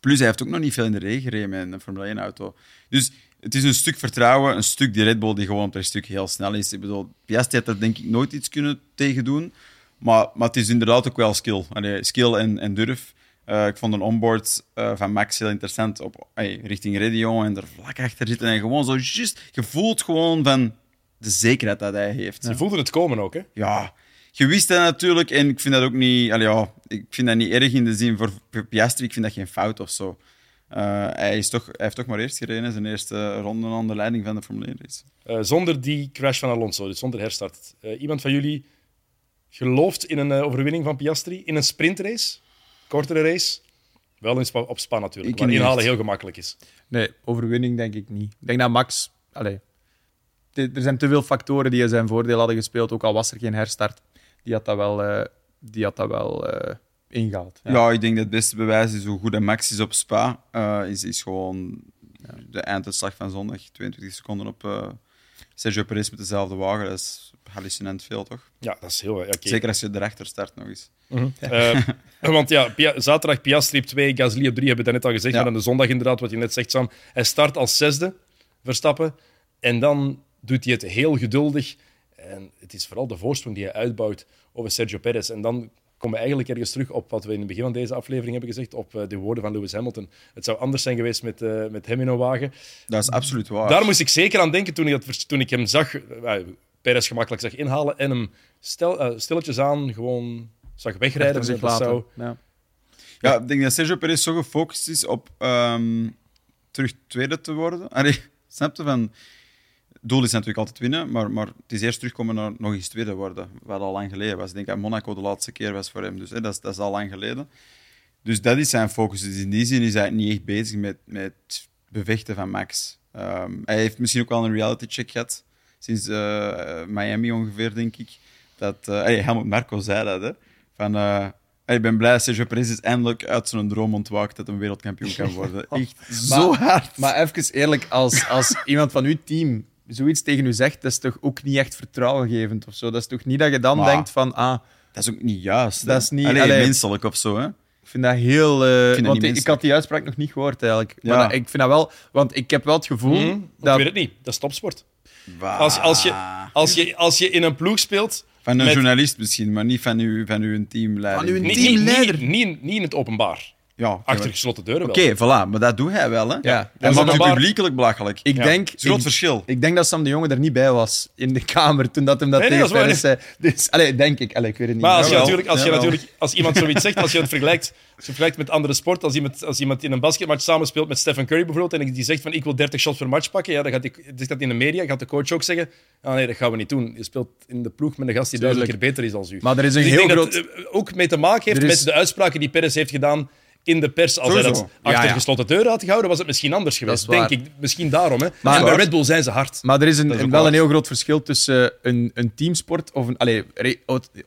Plus, hij heeft ook nog niet veel in de regen gereden met een Formule 1-auto. Dus het is een stuk vertrouwen, een stuk die Red Bull die gewoon per stuk heel snel is. Ik bedoel, Piastri had er denk ik nooit iets kunnen tegen doen. Maar, maar het is inderdaad ook wel skill. Allee, skill en, en durf. Eh, ik vond een onboard eh, van Max heel interessant op, ey, richting Radio en er vlak achter zitten. En gewoon zo just... Je voelt gewoon van de zekerheid dat hij heeft. Je voelde het komen ook, hè? Ja, je wist dat natuurlijk. En ik vind dat ook niet... allee, ja, ik vind dat niet erg in de zin voor Piastri. Ik vind dat geen fout of zo. Eh, hij, is toch, hij heeft toch maar eerst gereden, zijn eerste ronde aan de leiding van de Formule 1 race. Eh, zonder die crash van Alonso, dus zonder herstart. Eh, iemand van jullie gelooft in een eh, overwinning van Piastri in een sprintrace? Kortere race? Wel in Spa- op Spa natuurlijk, Ik waar niet inhalen heel gemakkelijk is. Nee, overwinning denk ik niet. Ik denk dat Max... Allee, te- er zijn te veel factoren die zijn voordeel hadden gespeeld, ook al was er geen herstart. Die had dat wel, eh, die had dat wel eh, ingehaald. Ja. ik denk dat het beste bewijs is hoe goed dat Max is op Spa. eh, is, is gewoon de einduitslag van zondag. 22 seconden op eh, Sergio Perez met dezelfde wagen. Dat is hallucinant veel, toch? Ja, dat is heel... oké. Zeker als je erachter start nog eens. Eh, want ja, Pia- zaterdag Piastri op 2, Gasly op 3, hebben we dat net al gezegd. Ja. Maar dan de zondag inderdaad, wat je net zegt, Sam. Hij start als zesde, Verstappen. En dan doet hij het heel geduldig. En het is vooral de voorsprong die hij uitbouwt over Sergio Perez. En dan komen we eigenlijk ergens terug op wat we in het begin van deze aflevering hebben gezegd, op eh, de woorden van Lewis Hamilton. Het zou anders zijn geweest met, eh, met hem in een wagen. Dat is absoluut waar. Daar moest ik zeker aan denken toen ik, dat, toen ik hem zag, uh, Perez gemakkelijk zag inhalen en hem stel, eh, stilletjes aan gewoon zag wegrijden. Zich Dat laten. zou- Ja. Ja, ik denk dat Sergio Perez zo gefocust is op ehm, terug tweede te worden. Allee, snap je? Van, doel is natuurlijk altijd winnen, maar, maar het is eerst terugkomen naar nog eens tweede worden. Wat al lang geleden was. Ik denk dat Monaco de laatste keer was voor hem. Dus hè, dat, is, dat is al lang geleden. Dus dat is zijn focus. Dus in die zin is hij niet echt bezig met, met bevechten van Max. Ehm, hij heeft misschien ook wel een reality check gehad. Sinds eh, Miami ongeveer, denk ik. Dat, hey, Helmut Marco zei dat, hè. Van... eh, ik ben blij dat Sergio Perez is eindelijk uit zijn droom ontwaakt dat een wereldkampioen kan worden. Echt zo hard. Maar even eerlijk, als, als iemand van uw team zoiets tegen u zegt, dat is toch ook niet echt vertrouwengevend of zo? Dat is toch niet dat je dan Maar- denkt van, ah, Dat is ook niet juist. hè? Dat is niet- Allee, allee. menselijk of zo. Hè? vind dat heel... eh, dat want niet ik, ik had die uitspraak nog niet gehoord eigenlijk. Ja. Maar dat- ik vind dat wel... Want ik heb wel het gevoel Hm? Ik dat... weet het niet. Dat is topsport. Als, als, je, als, je, als je in een ploeg speelt... Van een met- journalist misschien, maar niet van uw, van uw teamleider. Van uw Niet, Teamleider. niet, niet, niet, niet in het openbaar. Ja, Achter gesloten deuren wel. Oké, voilà, maar dat doet hij wel, hè? Ja, en dat is publiekelijk belachelijk. Ik Ja. denk... Dat is een groot ik- verschil. Ik denk dat Sam de Jonge er niet bij was in de kamer toen dat hem dat Nee, nee, tegen Perez zei. Dus, allee, denk ik. Allee, ik weet het niet. Maar als je, natuurlijk, als, je natuurlijk, als iemand zoiets zegt, als je het vergelijkt, als je vergelijkt met andere sporten, als iemand, als iemand in een basketmatch samenspeelt met Stephen Curry bijvoorbeeld, en die zegt van ik wil 30 shots per match pakken, ja, dan gaat die, zegt dat in de media, gaat de coach ook zeggen, ah nee, dat gaan we niet doen. Je speelt in de ploeg met een gast die duizend keer beter is dan u. Maar er is een Dus heel groot... dat eh, ook mee te maken heeft met de uitspraken die Perez heeft gedaan in de pers. Als hij dat achter Ja, ja. gesloten deuren had gehouden, was het misschien anders geweest. Denk ik. Misschien daarom. Hè. Maar- en bij Red Bull zijn ze hard. Maar er is, een, is wel waar. een heel groot verschil tussen een, een teamsport of een... Allee,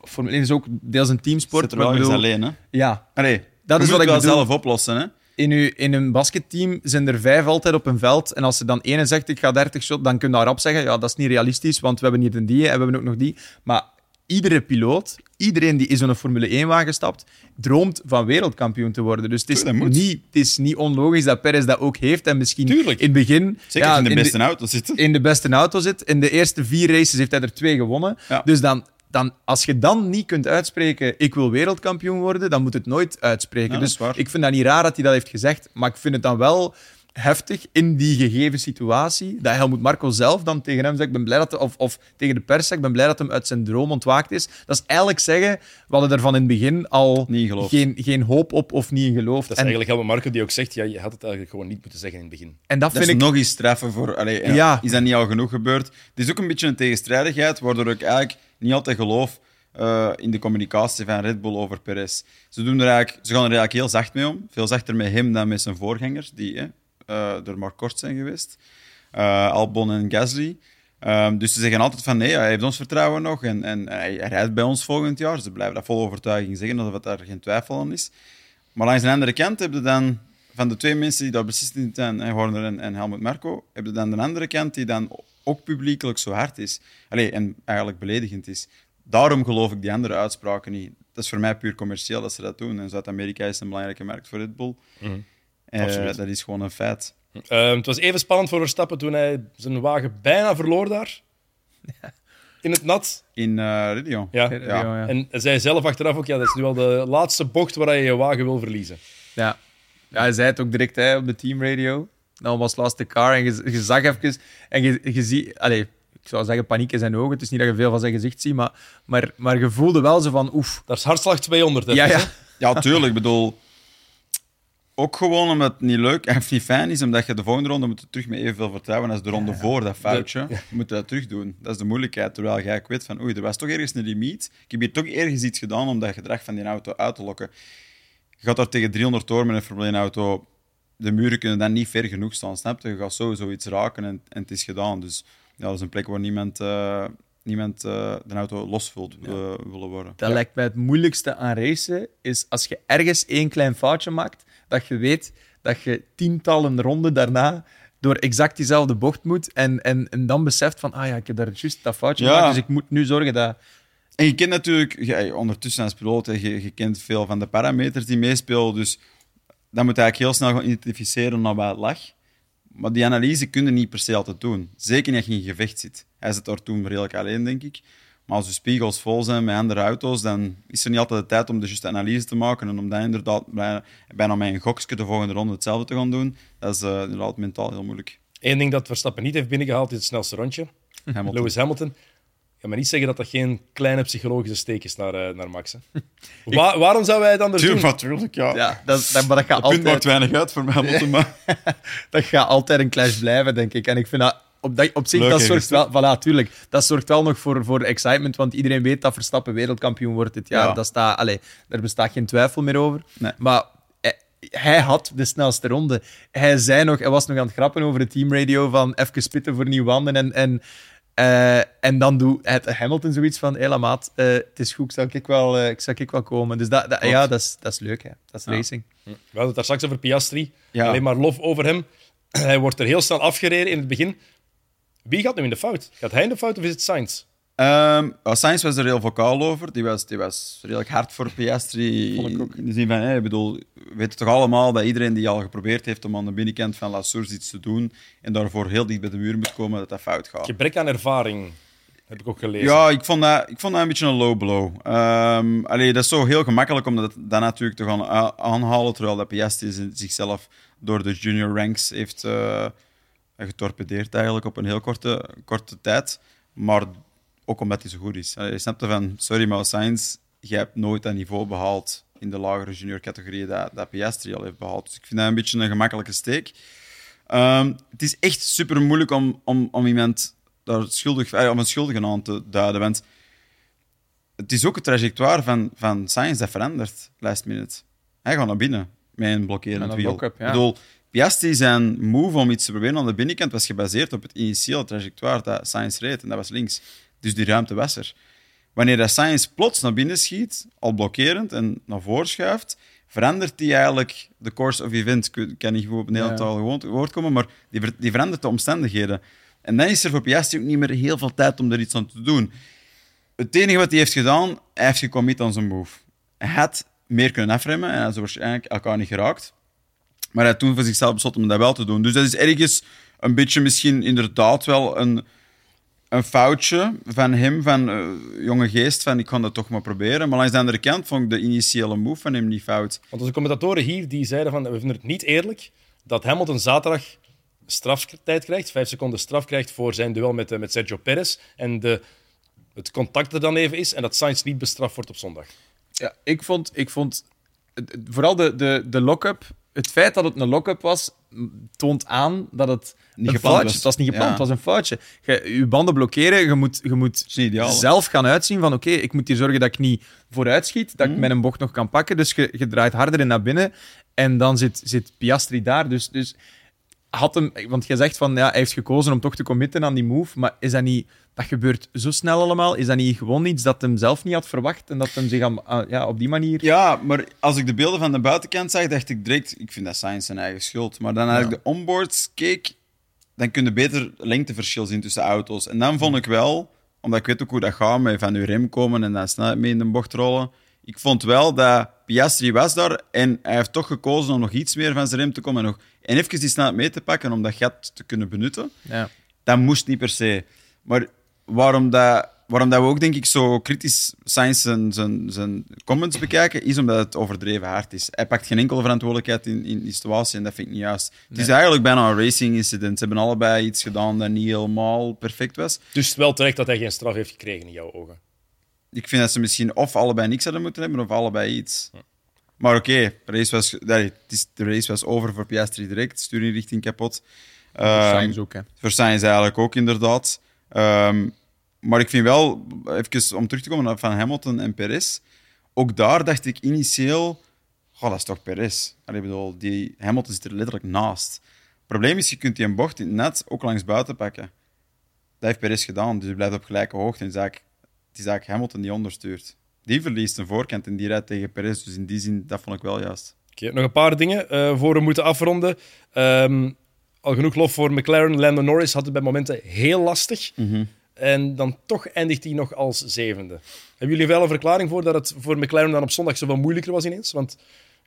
Formule 1 is ook deels een teamsport. Zit er wel ik eens bedoel- alleen, hè? Ja, Allee, Dat is moet wat ik wel bedoel. zelf oplossen, hè? in, uw, in een basketteam zijn er vijf altijd op een veld. En als er dan ene zegt, ik ga 30 shot, dan kun je daarop zeggen, ja, dat is niet realistisch, want we hebben hier een die en we hebben ook nog die. Maar iedere piloot, iedereen die in zo'n Formule 1-wagen gestapt, droomt van wereldkampioen te worden. Dus het is, niet, het is niet onlogisch dat Perez dat ook heeft. En misschien Tuurlijk. in het begin... Zeker ja, in de in beste auto zitten. in de beste auto zit. In de eerste vier races heeft hij er twee gewonnen. Ja. Dus dan, dan, als je dan niet kunt uitspreken, ik wil wereldkampioen worden, dan moet het nooit uitspreken. Ja, dus ik vind dat niet raar dat hij dat heeft gezegd, maar ik vind het dan wel heftig in die gegeven situatie, dat Helmut Marco zelf dan tegen hem zegt, ik ben blij dat, of, of tegen de pers zegt, ik ben blij dat hem uit zijn droom ontwaakt is. Dat is eigenlijk zeggen, we hadden er van in het begin al geen, geen hoop op of niet in geloofd. Dat is en, eigenlijk Helmut Marco die ook zegt, ja, je had het eigenlijk gewoon niet moeten zeggen in het begin. en dat Dat vind is ik... nog eens treffen voor... Allee, ja, Ja. Is dat niet al genoeg gebeurd? Het is ook een beetje een tegenstrijdigheid, waardoor ik eigenlijk niet altijd geloof eh, in de communicatie van Red Bull over Perez. Ze, doen er eigenlijk, ze gaan er eigenlijk heel zacht mee om. Veel zachter met hem dan met zijn voorgangers, die eh, eh, er maar kort zijn geweest. Eh, Albon en Gasly. Ehm, dus ze zeggen altijd van nee, hij heeft ons vertrouwen nog en, en hij, rijdt bij ons volgend jaar. Ze blijven dat vol overtuiging zeggen, alsof daar geen twijfel aan is. Maar langs de andere kant heb je dan, van de twee mensen die daar beslist in zijn, hè, Horner en, en Helmut Marko, heb je dan de andere kant die dan ook publiekelijk zo hard is. Allee, en eigenlijk beledigend is. Daarom geloof ik die andere uitspraken niet. Dat is voor mij puur commercieel dat ze dat doen. En Zuid-Amerika is een belangrijke markt voor Red Bull. Eh, Absoluut. dat is gewoon een feit. Ehm, het was even spannend voor Verstappen toen hij zijn wagen bijna verloor daar. In het nat. In eh Rio. Ja. Ja, ja. En hij zei zelf achteraf ook, ja, dat is nu al de laatste bocht waar je je wagen wil verliezen. Ja. ja, hij zei het ook direct hè, op de teamradio. Dan was last the car en je, je zag even... En je, je ziet... Allee, ik zou zeggen paniek in zijn ogen. Het is niet dat je veel van zijn gezicht ziet, maar, maar, maar je voelde wel zo van... Oef. Dat is hartslag 200. hè. Ja, ja. Ja, tuurlijk. Ik bedoel, ook gewoon omdat het niet leuk en niet fijn is, omdat je de volgende ronde moet je terug met evenveel vertrouwen als de ronde voor, dat foutje. Je moet dat terug doen. Dat is de moeilijkheid. Terwijl jij weet van, oei, er was toch ergens een limiet. Ik heb hier toch ergens iets gedaan om dat gedrag van die auto uit te lokken. Je gaat daar tegen 300 door met een Formule 1 auto. De muren kunnen dan niet ver genoeg staan, snap je? Je gaat sowieso iets raken en, en het is gedaan. Dus ja, dat is een plek waar niemand, eh, niemand eh, de auto losvult uh, willen worden. Dat lijkt mij het moeilijkste aan racen, is als je ergens één klein foutje maakt, dat je weet dat je tientallen ronden daarna door exact diezelfde bocht moet en, en, en dan beseft van, ah ja, ik heb daar juist dat foutje Ja. gemaakt, dus ik moet nu zorgen dat... En je kent natuurlijk, ja, ondertussen als piloot, je, je kent veel van de parameters die meespelen. Dus dan moet je eigenlijk heel snel gaan identificeren naar waar het lag. Maar die analyse kun je niet per se altijd doen. Zeker niet als je in gevecht zit. Hij zit daar toen redelijk alleen, denk ik. Maar als je spiegels vol zijn met andere auto's, dan is er niet altijd de tijd om de juiste analyse te maken. En om dan inderdaad bijna, bijna met een gokje de volgende ronde hetzelfde te gaan doen, dat is eh, inderdaad mentaal heel moeilijk. Eén ding dat Verstappen niet heeft binnengehaald is het snelste rondje. Hamilton. Lewis Hamilton. Ik kan maar niet zeggen dat dat geen kleine psychologische steek is naar, eh, naar Max. Hè. Wa- waarom zou hij het anders doen? Tuurlijk, natuurlijk, ja. Ja, dat, dat, maar dat gaat Het punt maakt altijd... weinig uit voor mij, Hamilton, maar... dat gaat altijd een clash blijven, denk ik. En ik vind dat op, dat, op zich, Leuk, dat zorgt wel, voilà, tuurlijk, dat zorgt wel nog voor, voor excitement, want iedereen weet dat Verstappen wereldkampioen wordt dit jaar. Ja. Dat staat, allee, daar bestaat geen twijfel meer over. Nee. Maar hij, hij had de snelste ronde. Hij zei nog, hij was nog aan het grappen over de teamradio van even spitten voor nieuw wanden en... en eh, en dan doet het Hamilton zoiets van: hé, la maat, eh, het is goed, ik zal ik wel, eh, ik zal ik wel komen. Dus dat, dat, ja, dat is, dat is leuk, hè. dat is Ja. racing. We hadden het daar straks over Piastri. Ja. Alleen maar lof over hem. Hij wordt er heel snel afgereden in het begin. Wie gaat nu in de fout? Gaat hij in de fout of is het Sainz? Ehm uh, Sainz was er heel vocaal over. Die was, die was redelijk hard voor Piastri. Vond ik ook. In de zin van, hey, ik bedoel, we weten toch allemaal dat iedereen die al geprobeerd heeft om aan de binnenkant van La Source iets te doen en daarvoor heel dicht bij de muur moet komen, dat dat fout gaat. Gebrek aan ervaring, heb ik ook gelezen. Ja, ik vond, dat, ik vond dat een beetje een low blow. Ehm allee, dat is zo heel gemakkelijk om dat, dat natuurlijk te gaan aanhalen, terwijl dat Piastri zichzelf door de junior ranks heeft eh, getorpedeerd eigenlijk op een heel korte, korte tijd. Maar ook omdat hij zo goed is. Je snapt van, sorry, maar Sainz, je hebt nooit dat niveau behaald in de lagere junior categorieën dat, dat Piastri al heeft behaald. Dus ik vind dat een beetje een gemakkelijke steek. Ehm, het is echt super moeilijk om, om, om iemand daar schuldig, eh, om een schuldige aan te duiden. Want het is ook het trajectoire van, van Sainz dat verandert, last minute. Hij gaat naar binnen met een blokkerend wiel. ja. Ik bedoel, Piastri zijn move om iets te proberen aan de binnenkant was gebaseerd op het initiële trajectoire dat Sainz reed, en dat was links. Dus die ruimte was er. Wanneer dat Sainz plots naar binnen schiet, al blokkerend en naar voren schuift, verandert die eigenlijk de course of event. Ik kan niet goed op een Nederlands Ja. taal gewoon- woord komen, maar die, ver- die verandert de omstandigheden. En dan is er voor Piastri ook niet meer heel veel tijd om er iets aan te doen. Het enige wat hij heeft gedaan, hij heeft gecommit aan zijn move. Hij had meer kunnen afremmen en hij is waarschijnlijk elkaar niet geraakt. Maar hij had toen voor zichzelf besloten om dat wel te doen. Dus dat is ergens een beetje misschien inderdaad wel een, een foutje van hem, van eh, jonge geest, van ik kan dat toch maar proberen. Maar langs de andere kant vond ik de initiële move van hem niet fout. Want onze commentatoren hier die zeiden van, we vinden het niet eerlijk dat Hamilton zaterdag straftijd krijgt, vijf seconden straf krijgt voor zijn duel met, eh, met Sergio Perez. En de, het contact er dan even is en dat Sainz niet bestraft wordt op zondag. Ja, ik vond, ik vond vooral de, de, de lock-up, het feit dat het een lock-up was, toont aan dat het Niet een foutje was. Het was niet gepland, Ja. het was een foutje. Je, je banden blokkeren, je moet, je moet zelf gaan uitzien van oké, ik moet hier zorgen dat ik niet vooruit schiet, dat Mhm. ik mijn bocht nog kan pakken. Dus je, je draait harder in naar binnen en dan zit, zit Piastri daar. Dus, dus had hem, want je zegt van ja, hij heeft gekozen om toch te committen aan die move, maar is dat niet, dat gebeurt zo snel allemaal? Is dat niet gewoon iets dat hem zelf niet had verwacht en dat hem zich aan, aan- ja, op die manier. Ja, maar als ik de beelden van de buitenkant zag, dacht ik direct, ik vind dat Sainz zijn eigen schuld. Maar dan als ik de onboards keek, dan kun je beter lengteverschil zien tussen auto's. En dan vond ik wel, omdat ik weet ook hoe dat gaat, met van uw rem komen en dan snelheid mee in de bocht rollen. Ik vond wel dat Piastri was daar en hij heeft toch gekozen om nog iets meer van zijn rem te komen en, nog, en even die snelheid mee te pakken om dat gat te kunnen benutten. Ja. Dat moest niet per se. Maar waarom, dat, waarom dat we ook, denk ik, zo kritisch Sainz zijn, zijn, zijn comments bekijken, is omdat het overdreven hard is. Hij pakt geen enkele verantwoordelijkheid in, in die situatie en dat vind ik niet juist. Het is eigenlijk bijna een racing incident. Ze hebben allebei iets gedaan dat niet helemaal perfect was. Dus wel terecht dat hij geen straf heeft gekregen in jouw ogen. Ik vind dat ze misschien of allebei niks hadden moeten hebben, of allebei iets. Maar oké, de race was, nee, de race was over voor Piastri direct. Stuurinrichting kapot. Ehm, Sainz ook, hè. Voor Sainz eigenlijk ook, inderdaad. Ehm, maar ik vind wel, even om terug te komen van Hamilton en Perez, ook daar dacht ik initieel, goh, dat is toch Perez. Allee, bedoel, die Hamilton zit er letterlijk naast. Het probleem is, je kunt die een bocht net ook langs buiten pakken. Dat heeft Perez gedaan, dus hij blijft op gelijke hoogte. En het is eigenlijk Hamilton die onderstuurt. Die verliest een voorkant en die rijdt tegen Perez, dus in die zin, dat vond ik wel juist. Oké, nog een paar dingen eh, voor we moeten afronden. Ehm, al genoeg lof voor McLaren. Lando Norris had het bij momenten heel lastig. En dan toch eindigt hij nog als zevende. Hebben jullie wel een verklaring voor dat het voor McLaren dan op zondag zoveel moeilijker was ineens? Want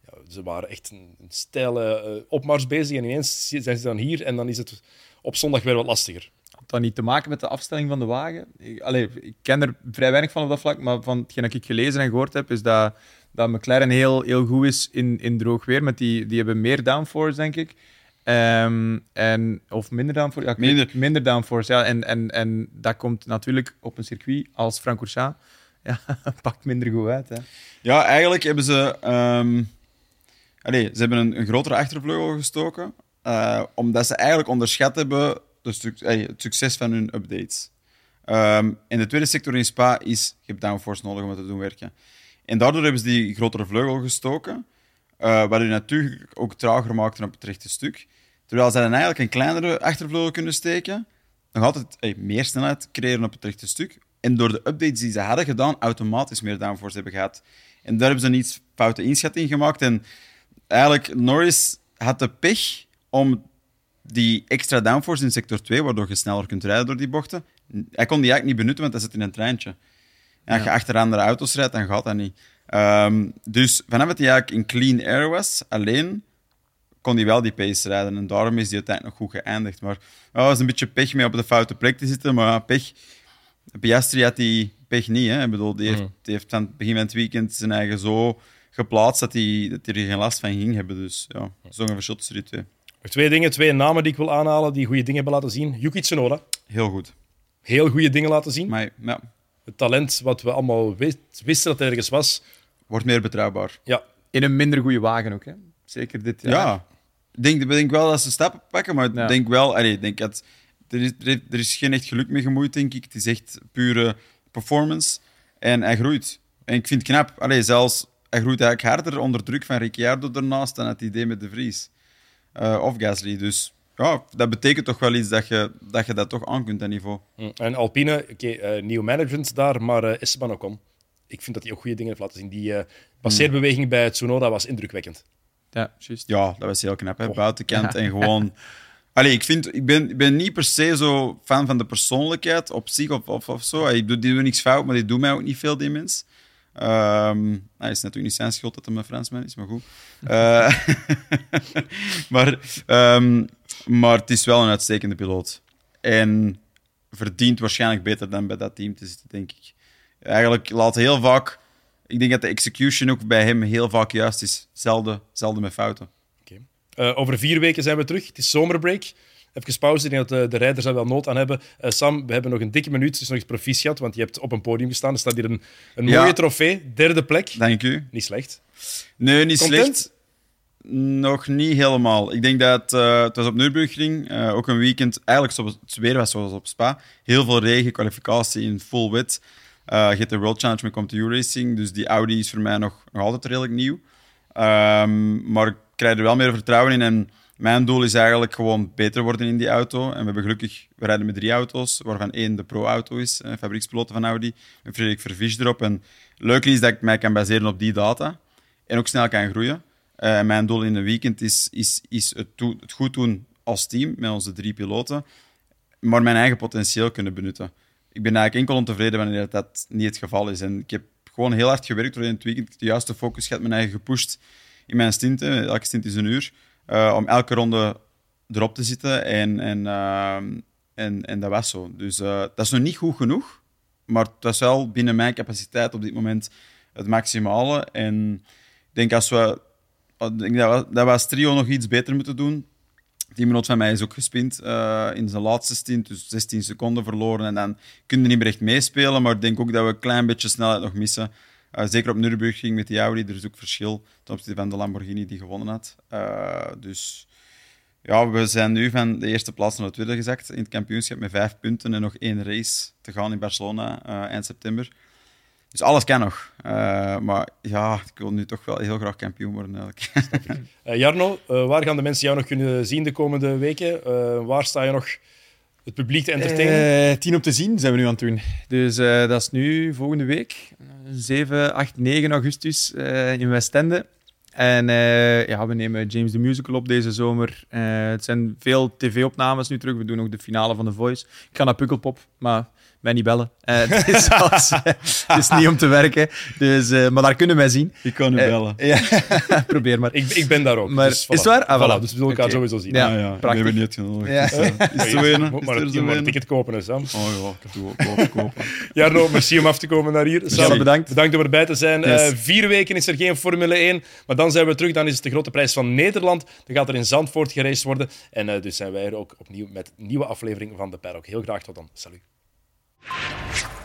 ja, ze waren echt een, een steile eh, opmars bezig en ineens zijn ze dan hier en dan is het op zondag weer wat lastiger. Had dat niet te maken met de afstelling van de wagen? Ik, allee, ik ken er vrij weinig van op dat vlak, maar van hetgeen dat ik gelezen en gehoord heb, is dat, dat McLaren heel, heel goed is in, in droog weer. Met die, die hebben meer downforce, denk ik. Ehm, en, of minder downforce? Ja, ik weet- Minder. minder downforce, ja. En, en, en dat komt natuurlijk op een circuit als Francorchamps. Ja, pakt minder goed uit, hè. Ja, eigenlijk hebben ze. ehm, allee, ze hebben een, een grotere achtervleugel gestoken. eh, omdat ze eigenlijk onderschat hebben de het succes van hun updates. Ehm en de tweede sector in Spa is: je hebt downforce nodig om het te doen werken. En daardoor hebben ze die grotere vleugel gestoken. eh wat je natuurlijk ook trager maakte op het rechte stuk. Terwijl ze dan eigenlijk een kleinere achtervleugel kunnen steken. Nog altijd eh, meer snelheid creëren op het rechte stuk. En door de updates die ze hadden gedaan, automatisch meer downforce hebben gehad. En daar hebben ze een iets foute inschatting gemaakt. En eigenlijk, Norris had de pech om die extra downforce in sector 2, waardoor je sneller kunt rijden door die bochten, hij kon die eigenlijk niet benutten, want hij zit in een treintje. En als je achter andere auto's rijdt, dan gaat dat niet. Ehm, dus vanaf dat hij eigenlijk in clean air was, alleen, kon hij wel die pace rijden. En daarom is hij uiteindelijk nog goed geëindigd. Maar ja, was een beetje pech mee op de foute plek te zitten. Maar ja, pech. Piastri had die pech niet. Hè. Ik bedoel, die heeft, Mm. die heeft aan het begin van het weekend zijn eigen zo geplaatst dat hij, dat hij er geen last van ging hebben. Dus ja, een verschil tussen die twee. Nog twee dingen, twee namen die ik wil aanhalen die goede dingen hebben laten zien. Yuki Tsunoda, Heel goed. heel goede dingen laten zien. Maar ja, Het talent wat we allemaal wist- wisten dat er ergens was. wordt meer betrouwbaar. Ja, In een minder goede wagen ook, hè. Zeker dit jaar. Ja. Ik denk, ik denk wel dat ze stappen pakken, maar ik Ja. denk wel... Allee, ik denk dat, er, is, er, is- er is geen echt geluk mee gemoeid, denk ik. Het is echt pure performance. En hij groeit. En ik vind het knap. Allee, zelfs, hij groeit eigenlijk harder onder druk van Ricciardo ernaast dan het idee met de Vries. Eh, of Gasly. Dus ja, dat betekent toch wel iets dat je dat, je dat toch aan kunt, dat niveau. Hm. En Alpine, oké, eh, nieuw management daar, maar eh, Esteban Ocon. Ik vind dat hij ook goede dingen heeft laten zien. Die eh passeerbeweging bij Tsunoda was indrukwekkend. Ja, juist. Ja, dat was heel knap. Hè? Och. Buitenkant en gewoon... Allee, ik, vind, ik, ben, ik ben niet per se zo fan van de persoonlijkheid op zich of, of, of zo. Ik doe, die doet niks fout, maar die doet mij ook niet veel, die mens. Ehm hij is natuurlijk niet zijn schuld dat hij een Fransman is, maar goed. Eh, maar, ehm, maar het is wel een uitstekende piloot. En verdient waarschijnlijk beter dan bij dat team te zitten, denk ik. Eigenlijk laat heel vaak... Ik denk dat de execution ook bij hem heel vaak juist is. Zelden, zelden met fouten. Eh, over vier weken zijn we terug. Het is zomerbreak. Even pauze. Ik denk dat de, de rijders daar wel nood aan hebben. Eh, Sam, we hebben nog een dikke minuut. Dus nog eens proficiat, want je hebt op een podium gestaan. Er staat hier een, een Ja. mooie trofee. Derde plek. Dank u. Niet slecht. Nee, niet Content? slecht. Nog niet helemaal. Ik denk dat eh, het was op Nürburgring, eh ook een weekend, eigenlijk zoals het weer was zoals op Spa. Heel veel regen, kwalificatie in full wit. Eh je de World Challenge met Compte Racing, dus die Audi is voor mij nog, nog altijd redelijk nieuw. Ehm, maar ik krijg er wel meer vertrouwen in en mijn doel is eigenlijk gewoon beter worden in die auto. En we hebben gelukkig, we rijden met drie auto's, waarvan één de pro-auto is, eh, fabriekspiloten van Audi, met Frederik Vervisch erop. En het leuke is dat ik mij kan baseren op die data en ook snel kan groeien. Eh, en mijn doel in een weekend is, is, is het goed doen als team met onze drie piloten, maar mijn eigen potentieel kunnen benutten. Ik ben eigenlijk enkel ontevreden wanneer dat, niet het geval is. En ik heb gewoon heel hard gewerkt door in het weekend de juiste focus gehad, mijn eigen gepusht in mijn stinten. Elke stint is een uur. eh, om elke ronde erop te zitten. En, en, ehm, en, en dat was zo. Dus eh, dat is nog niet goed genoeg. Maar dat is wel binnen mijn capaciteit op dit moment het maximale. En ik denk als we, ik denk dat dat we als trio nog iets beter moeten doen. Teamgenoot van mij is ook gespind eh, in zijn laatste stint, dus 16 seconden verloren. En dan kun je niet meer echt meespelen. Maar ik denk ook dat we een klein beetje snelheid nog missen. Eh, zeker op Nürburgring met die Audi, er is ook verschil ten opzichte van de Lamborghini die gewonnen had. Eh, dus ja, we zijn nu van de eerste plaats naar de tweede gezakt in het kampioenschap met vijf punten en nog één race te gaan in Barcelona eind september. Dus alles kan nog. Eh, maar ja, ik wil nu toch wel heel graag kampioen worden eigenlijk. Eh, Jarno, eh, waar gaan de mensen jou nog kunnen zien de komende weken? Eh, waar sta je nog het publiek te entertainen? Eh, tien op te zien zijn we nu aan het doen. Dus eh, dat is nu volgende week, eh, 7, 8, 9 augustus eh, in Westende. En eh, ja, we nemen James the Musical op deze zomer. Eh, het zijn veel tv-opnames nu terug. We doen ook de finale van The Voice. Ik ga naar Pukkelpop, maar mij niet bellen. Eh, het, is eh, het is niet om te werken. Dus, eh, maar daar kunnen wij zien. Ik kan u bellen. ja, probeer maar. ik, ik ben daar ook. Maar dus, is het waar? Ah, voilà. voilà. Dus we zullen elkaar sowieso zien. Ja. Ah, ja. prachtig. Ik ben niet genodigd. Ja. Is, eh, is er moet maar, Is je zo moet maar een ticket kopen, hè, Sam. Oh ja, ik doe ook kopen, kopen. Jarno, merci om af te komen naar hier. Sam, bedankt. Bedankt om erbij te zijn. Yes. Eh, vier weken is er geen Formule 1, maar dan zijn we terug. Dan is het de grote prijs van Nederland. Dan gaat er in Zandvoort geraced worden. En eh, dus zijn wij er ook opnieuw met een nieuwe aflevering van de Paddock. Heel graag tot dan. Salut. you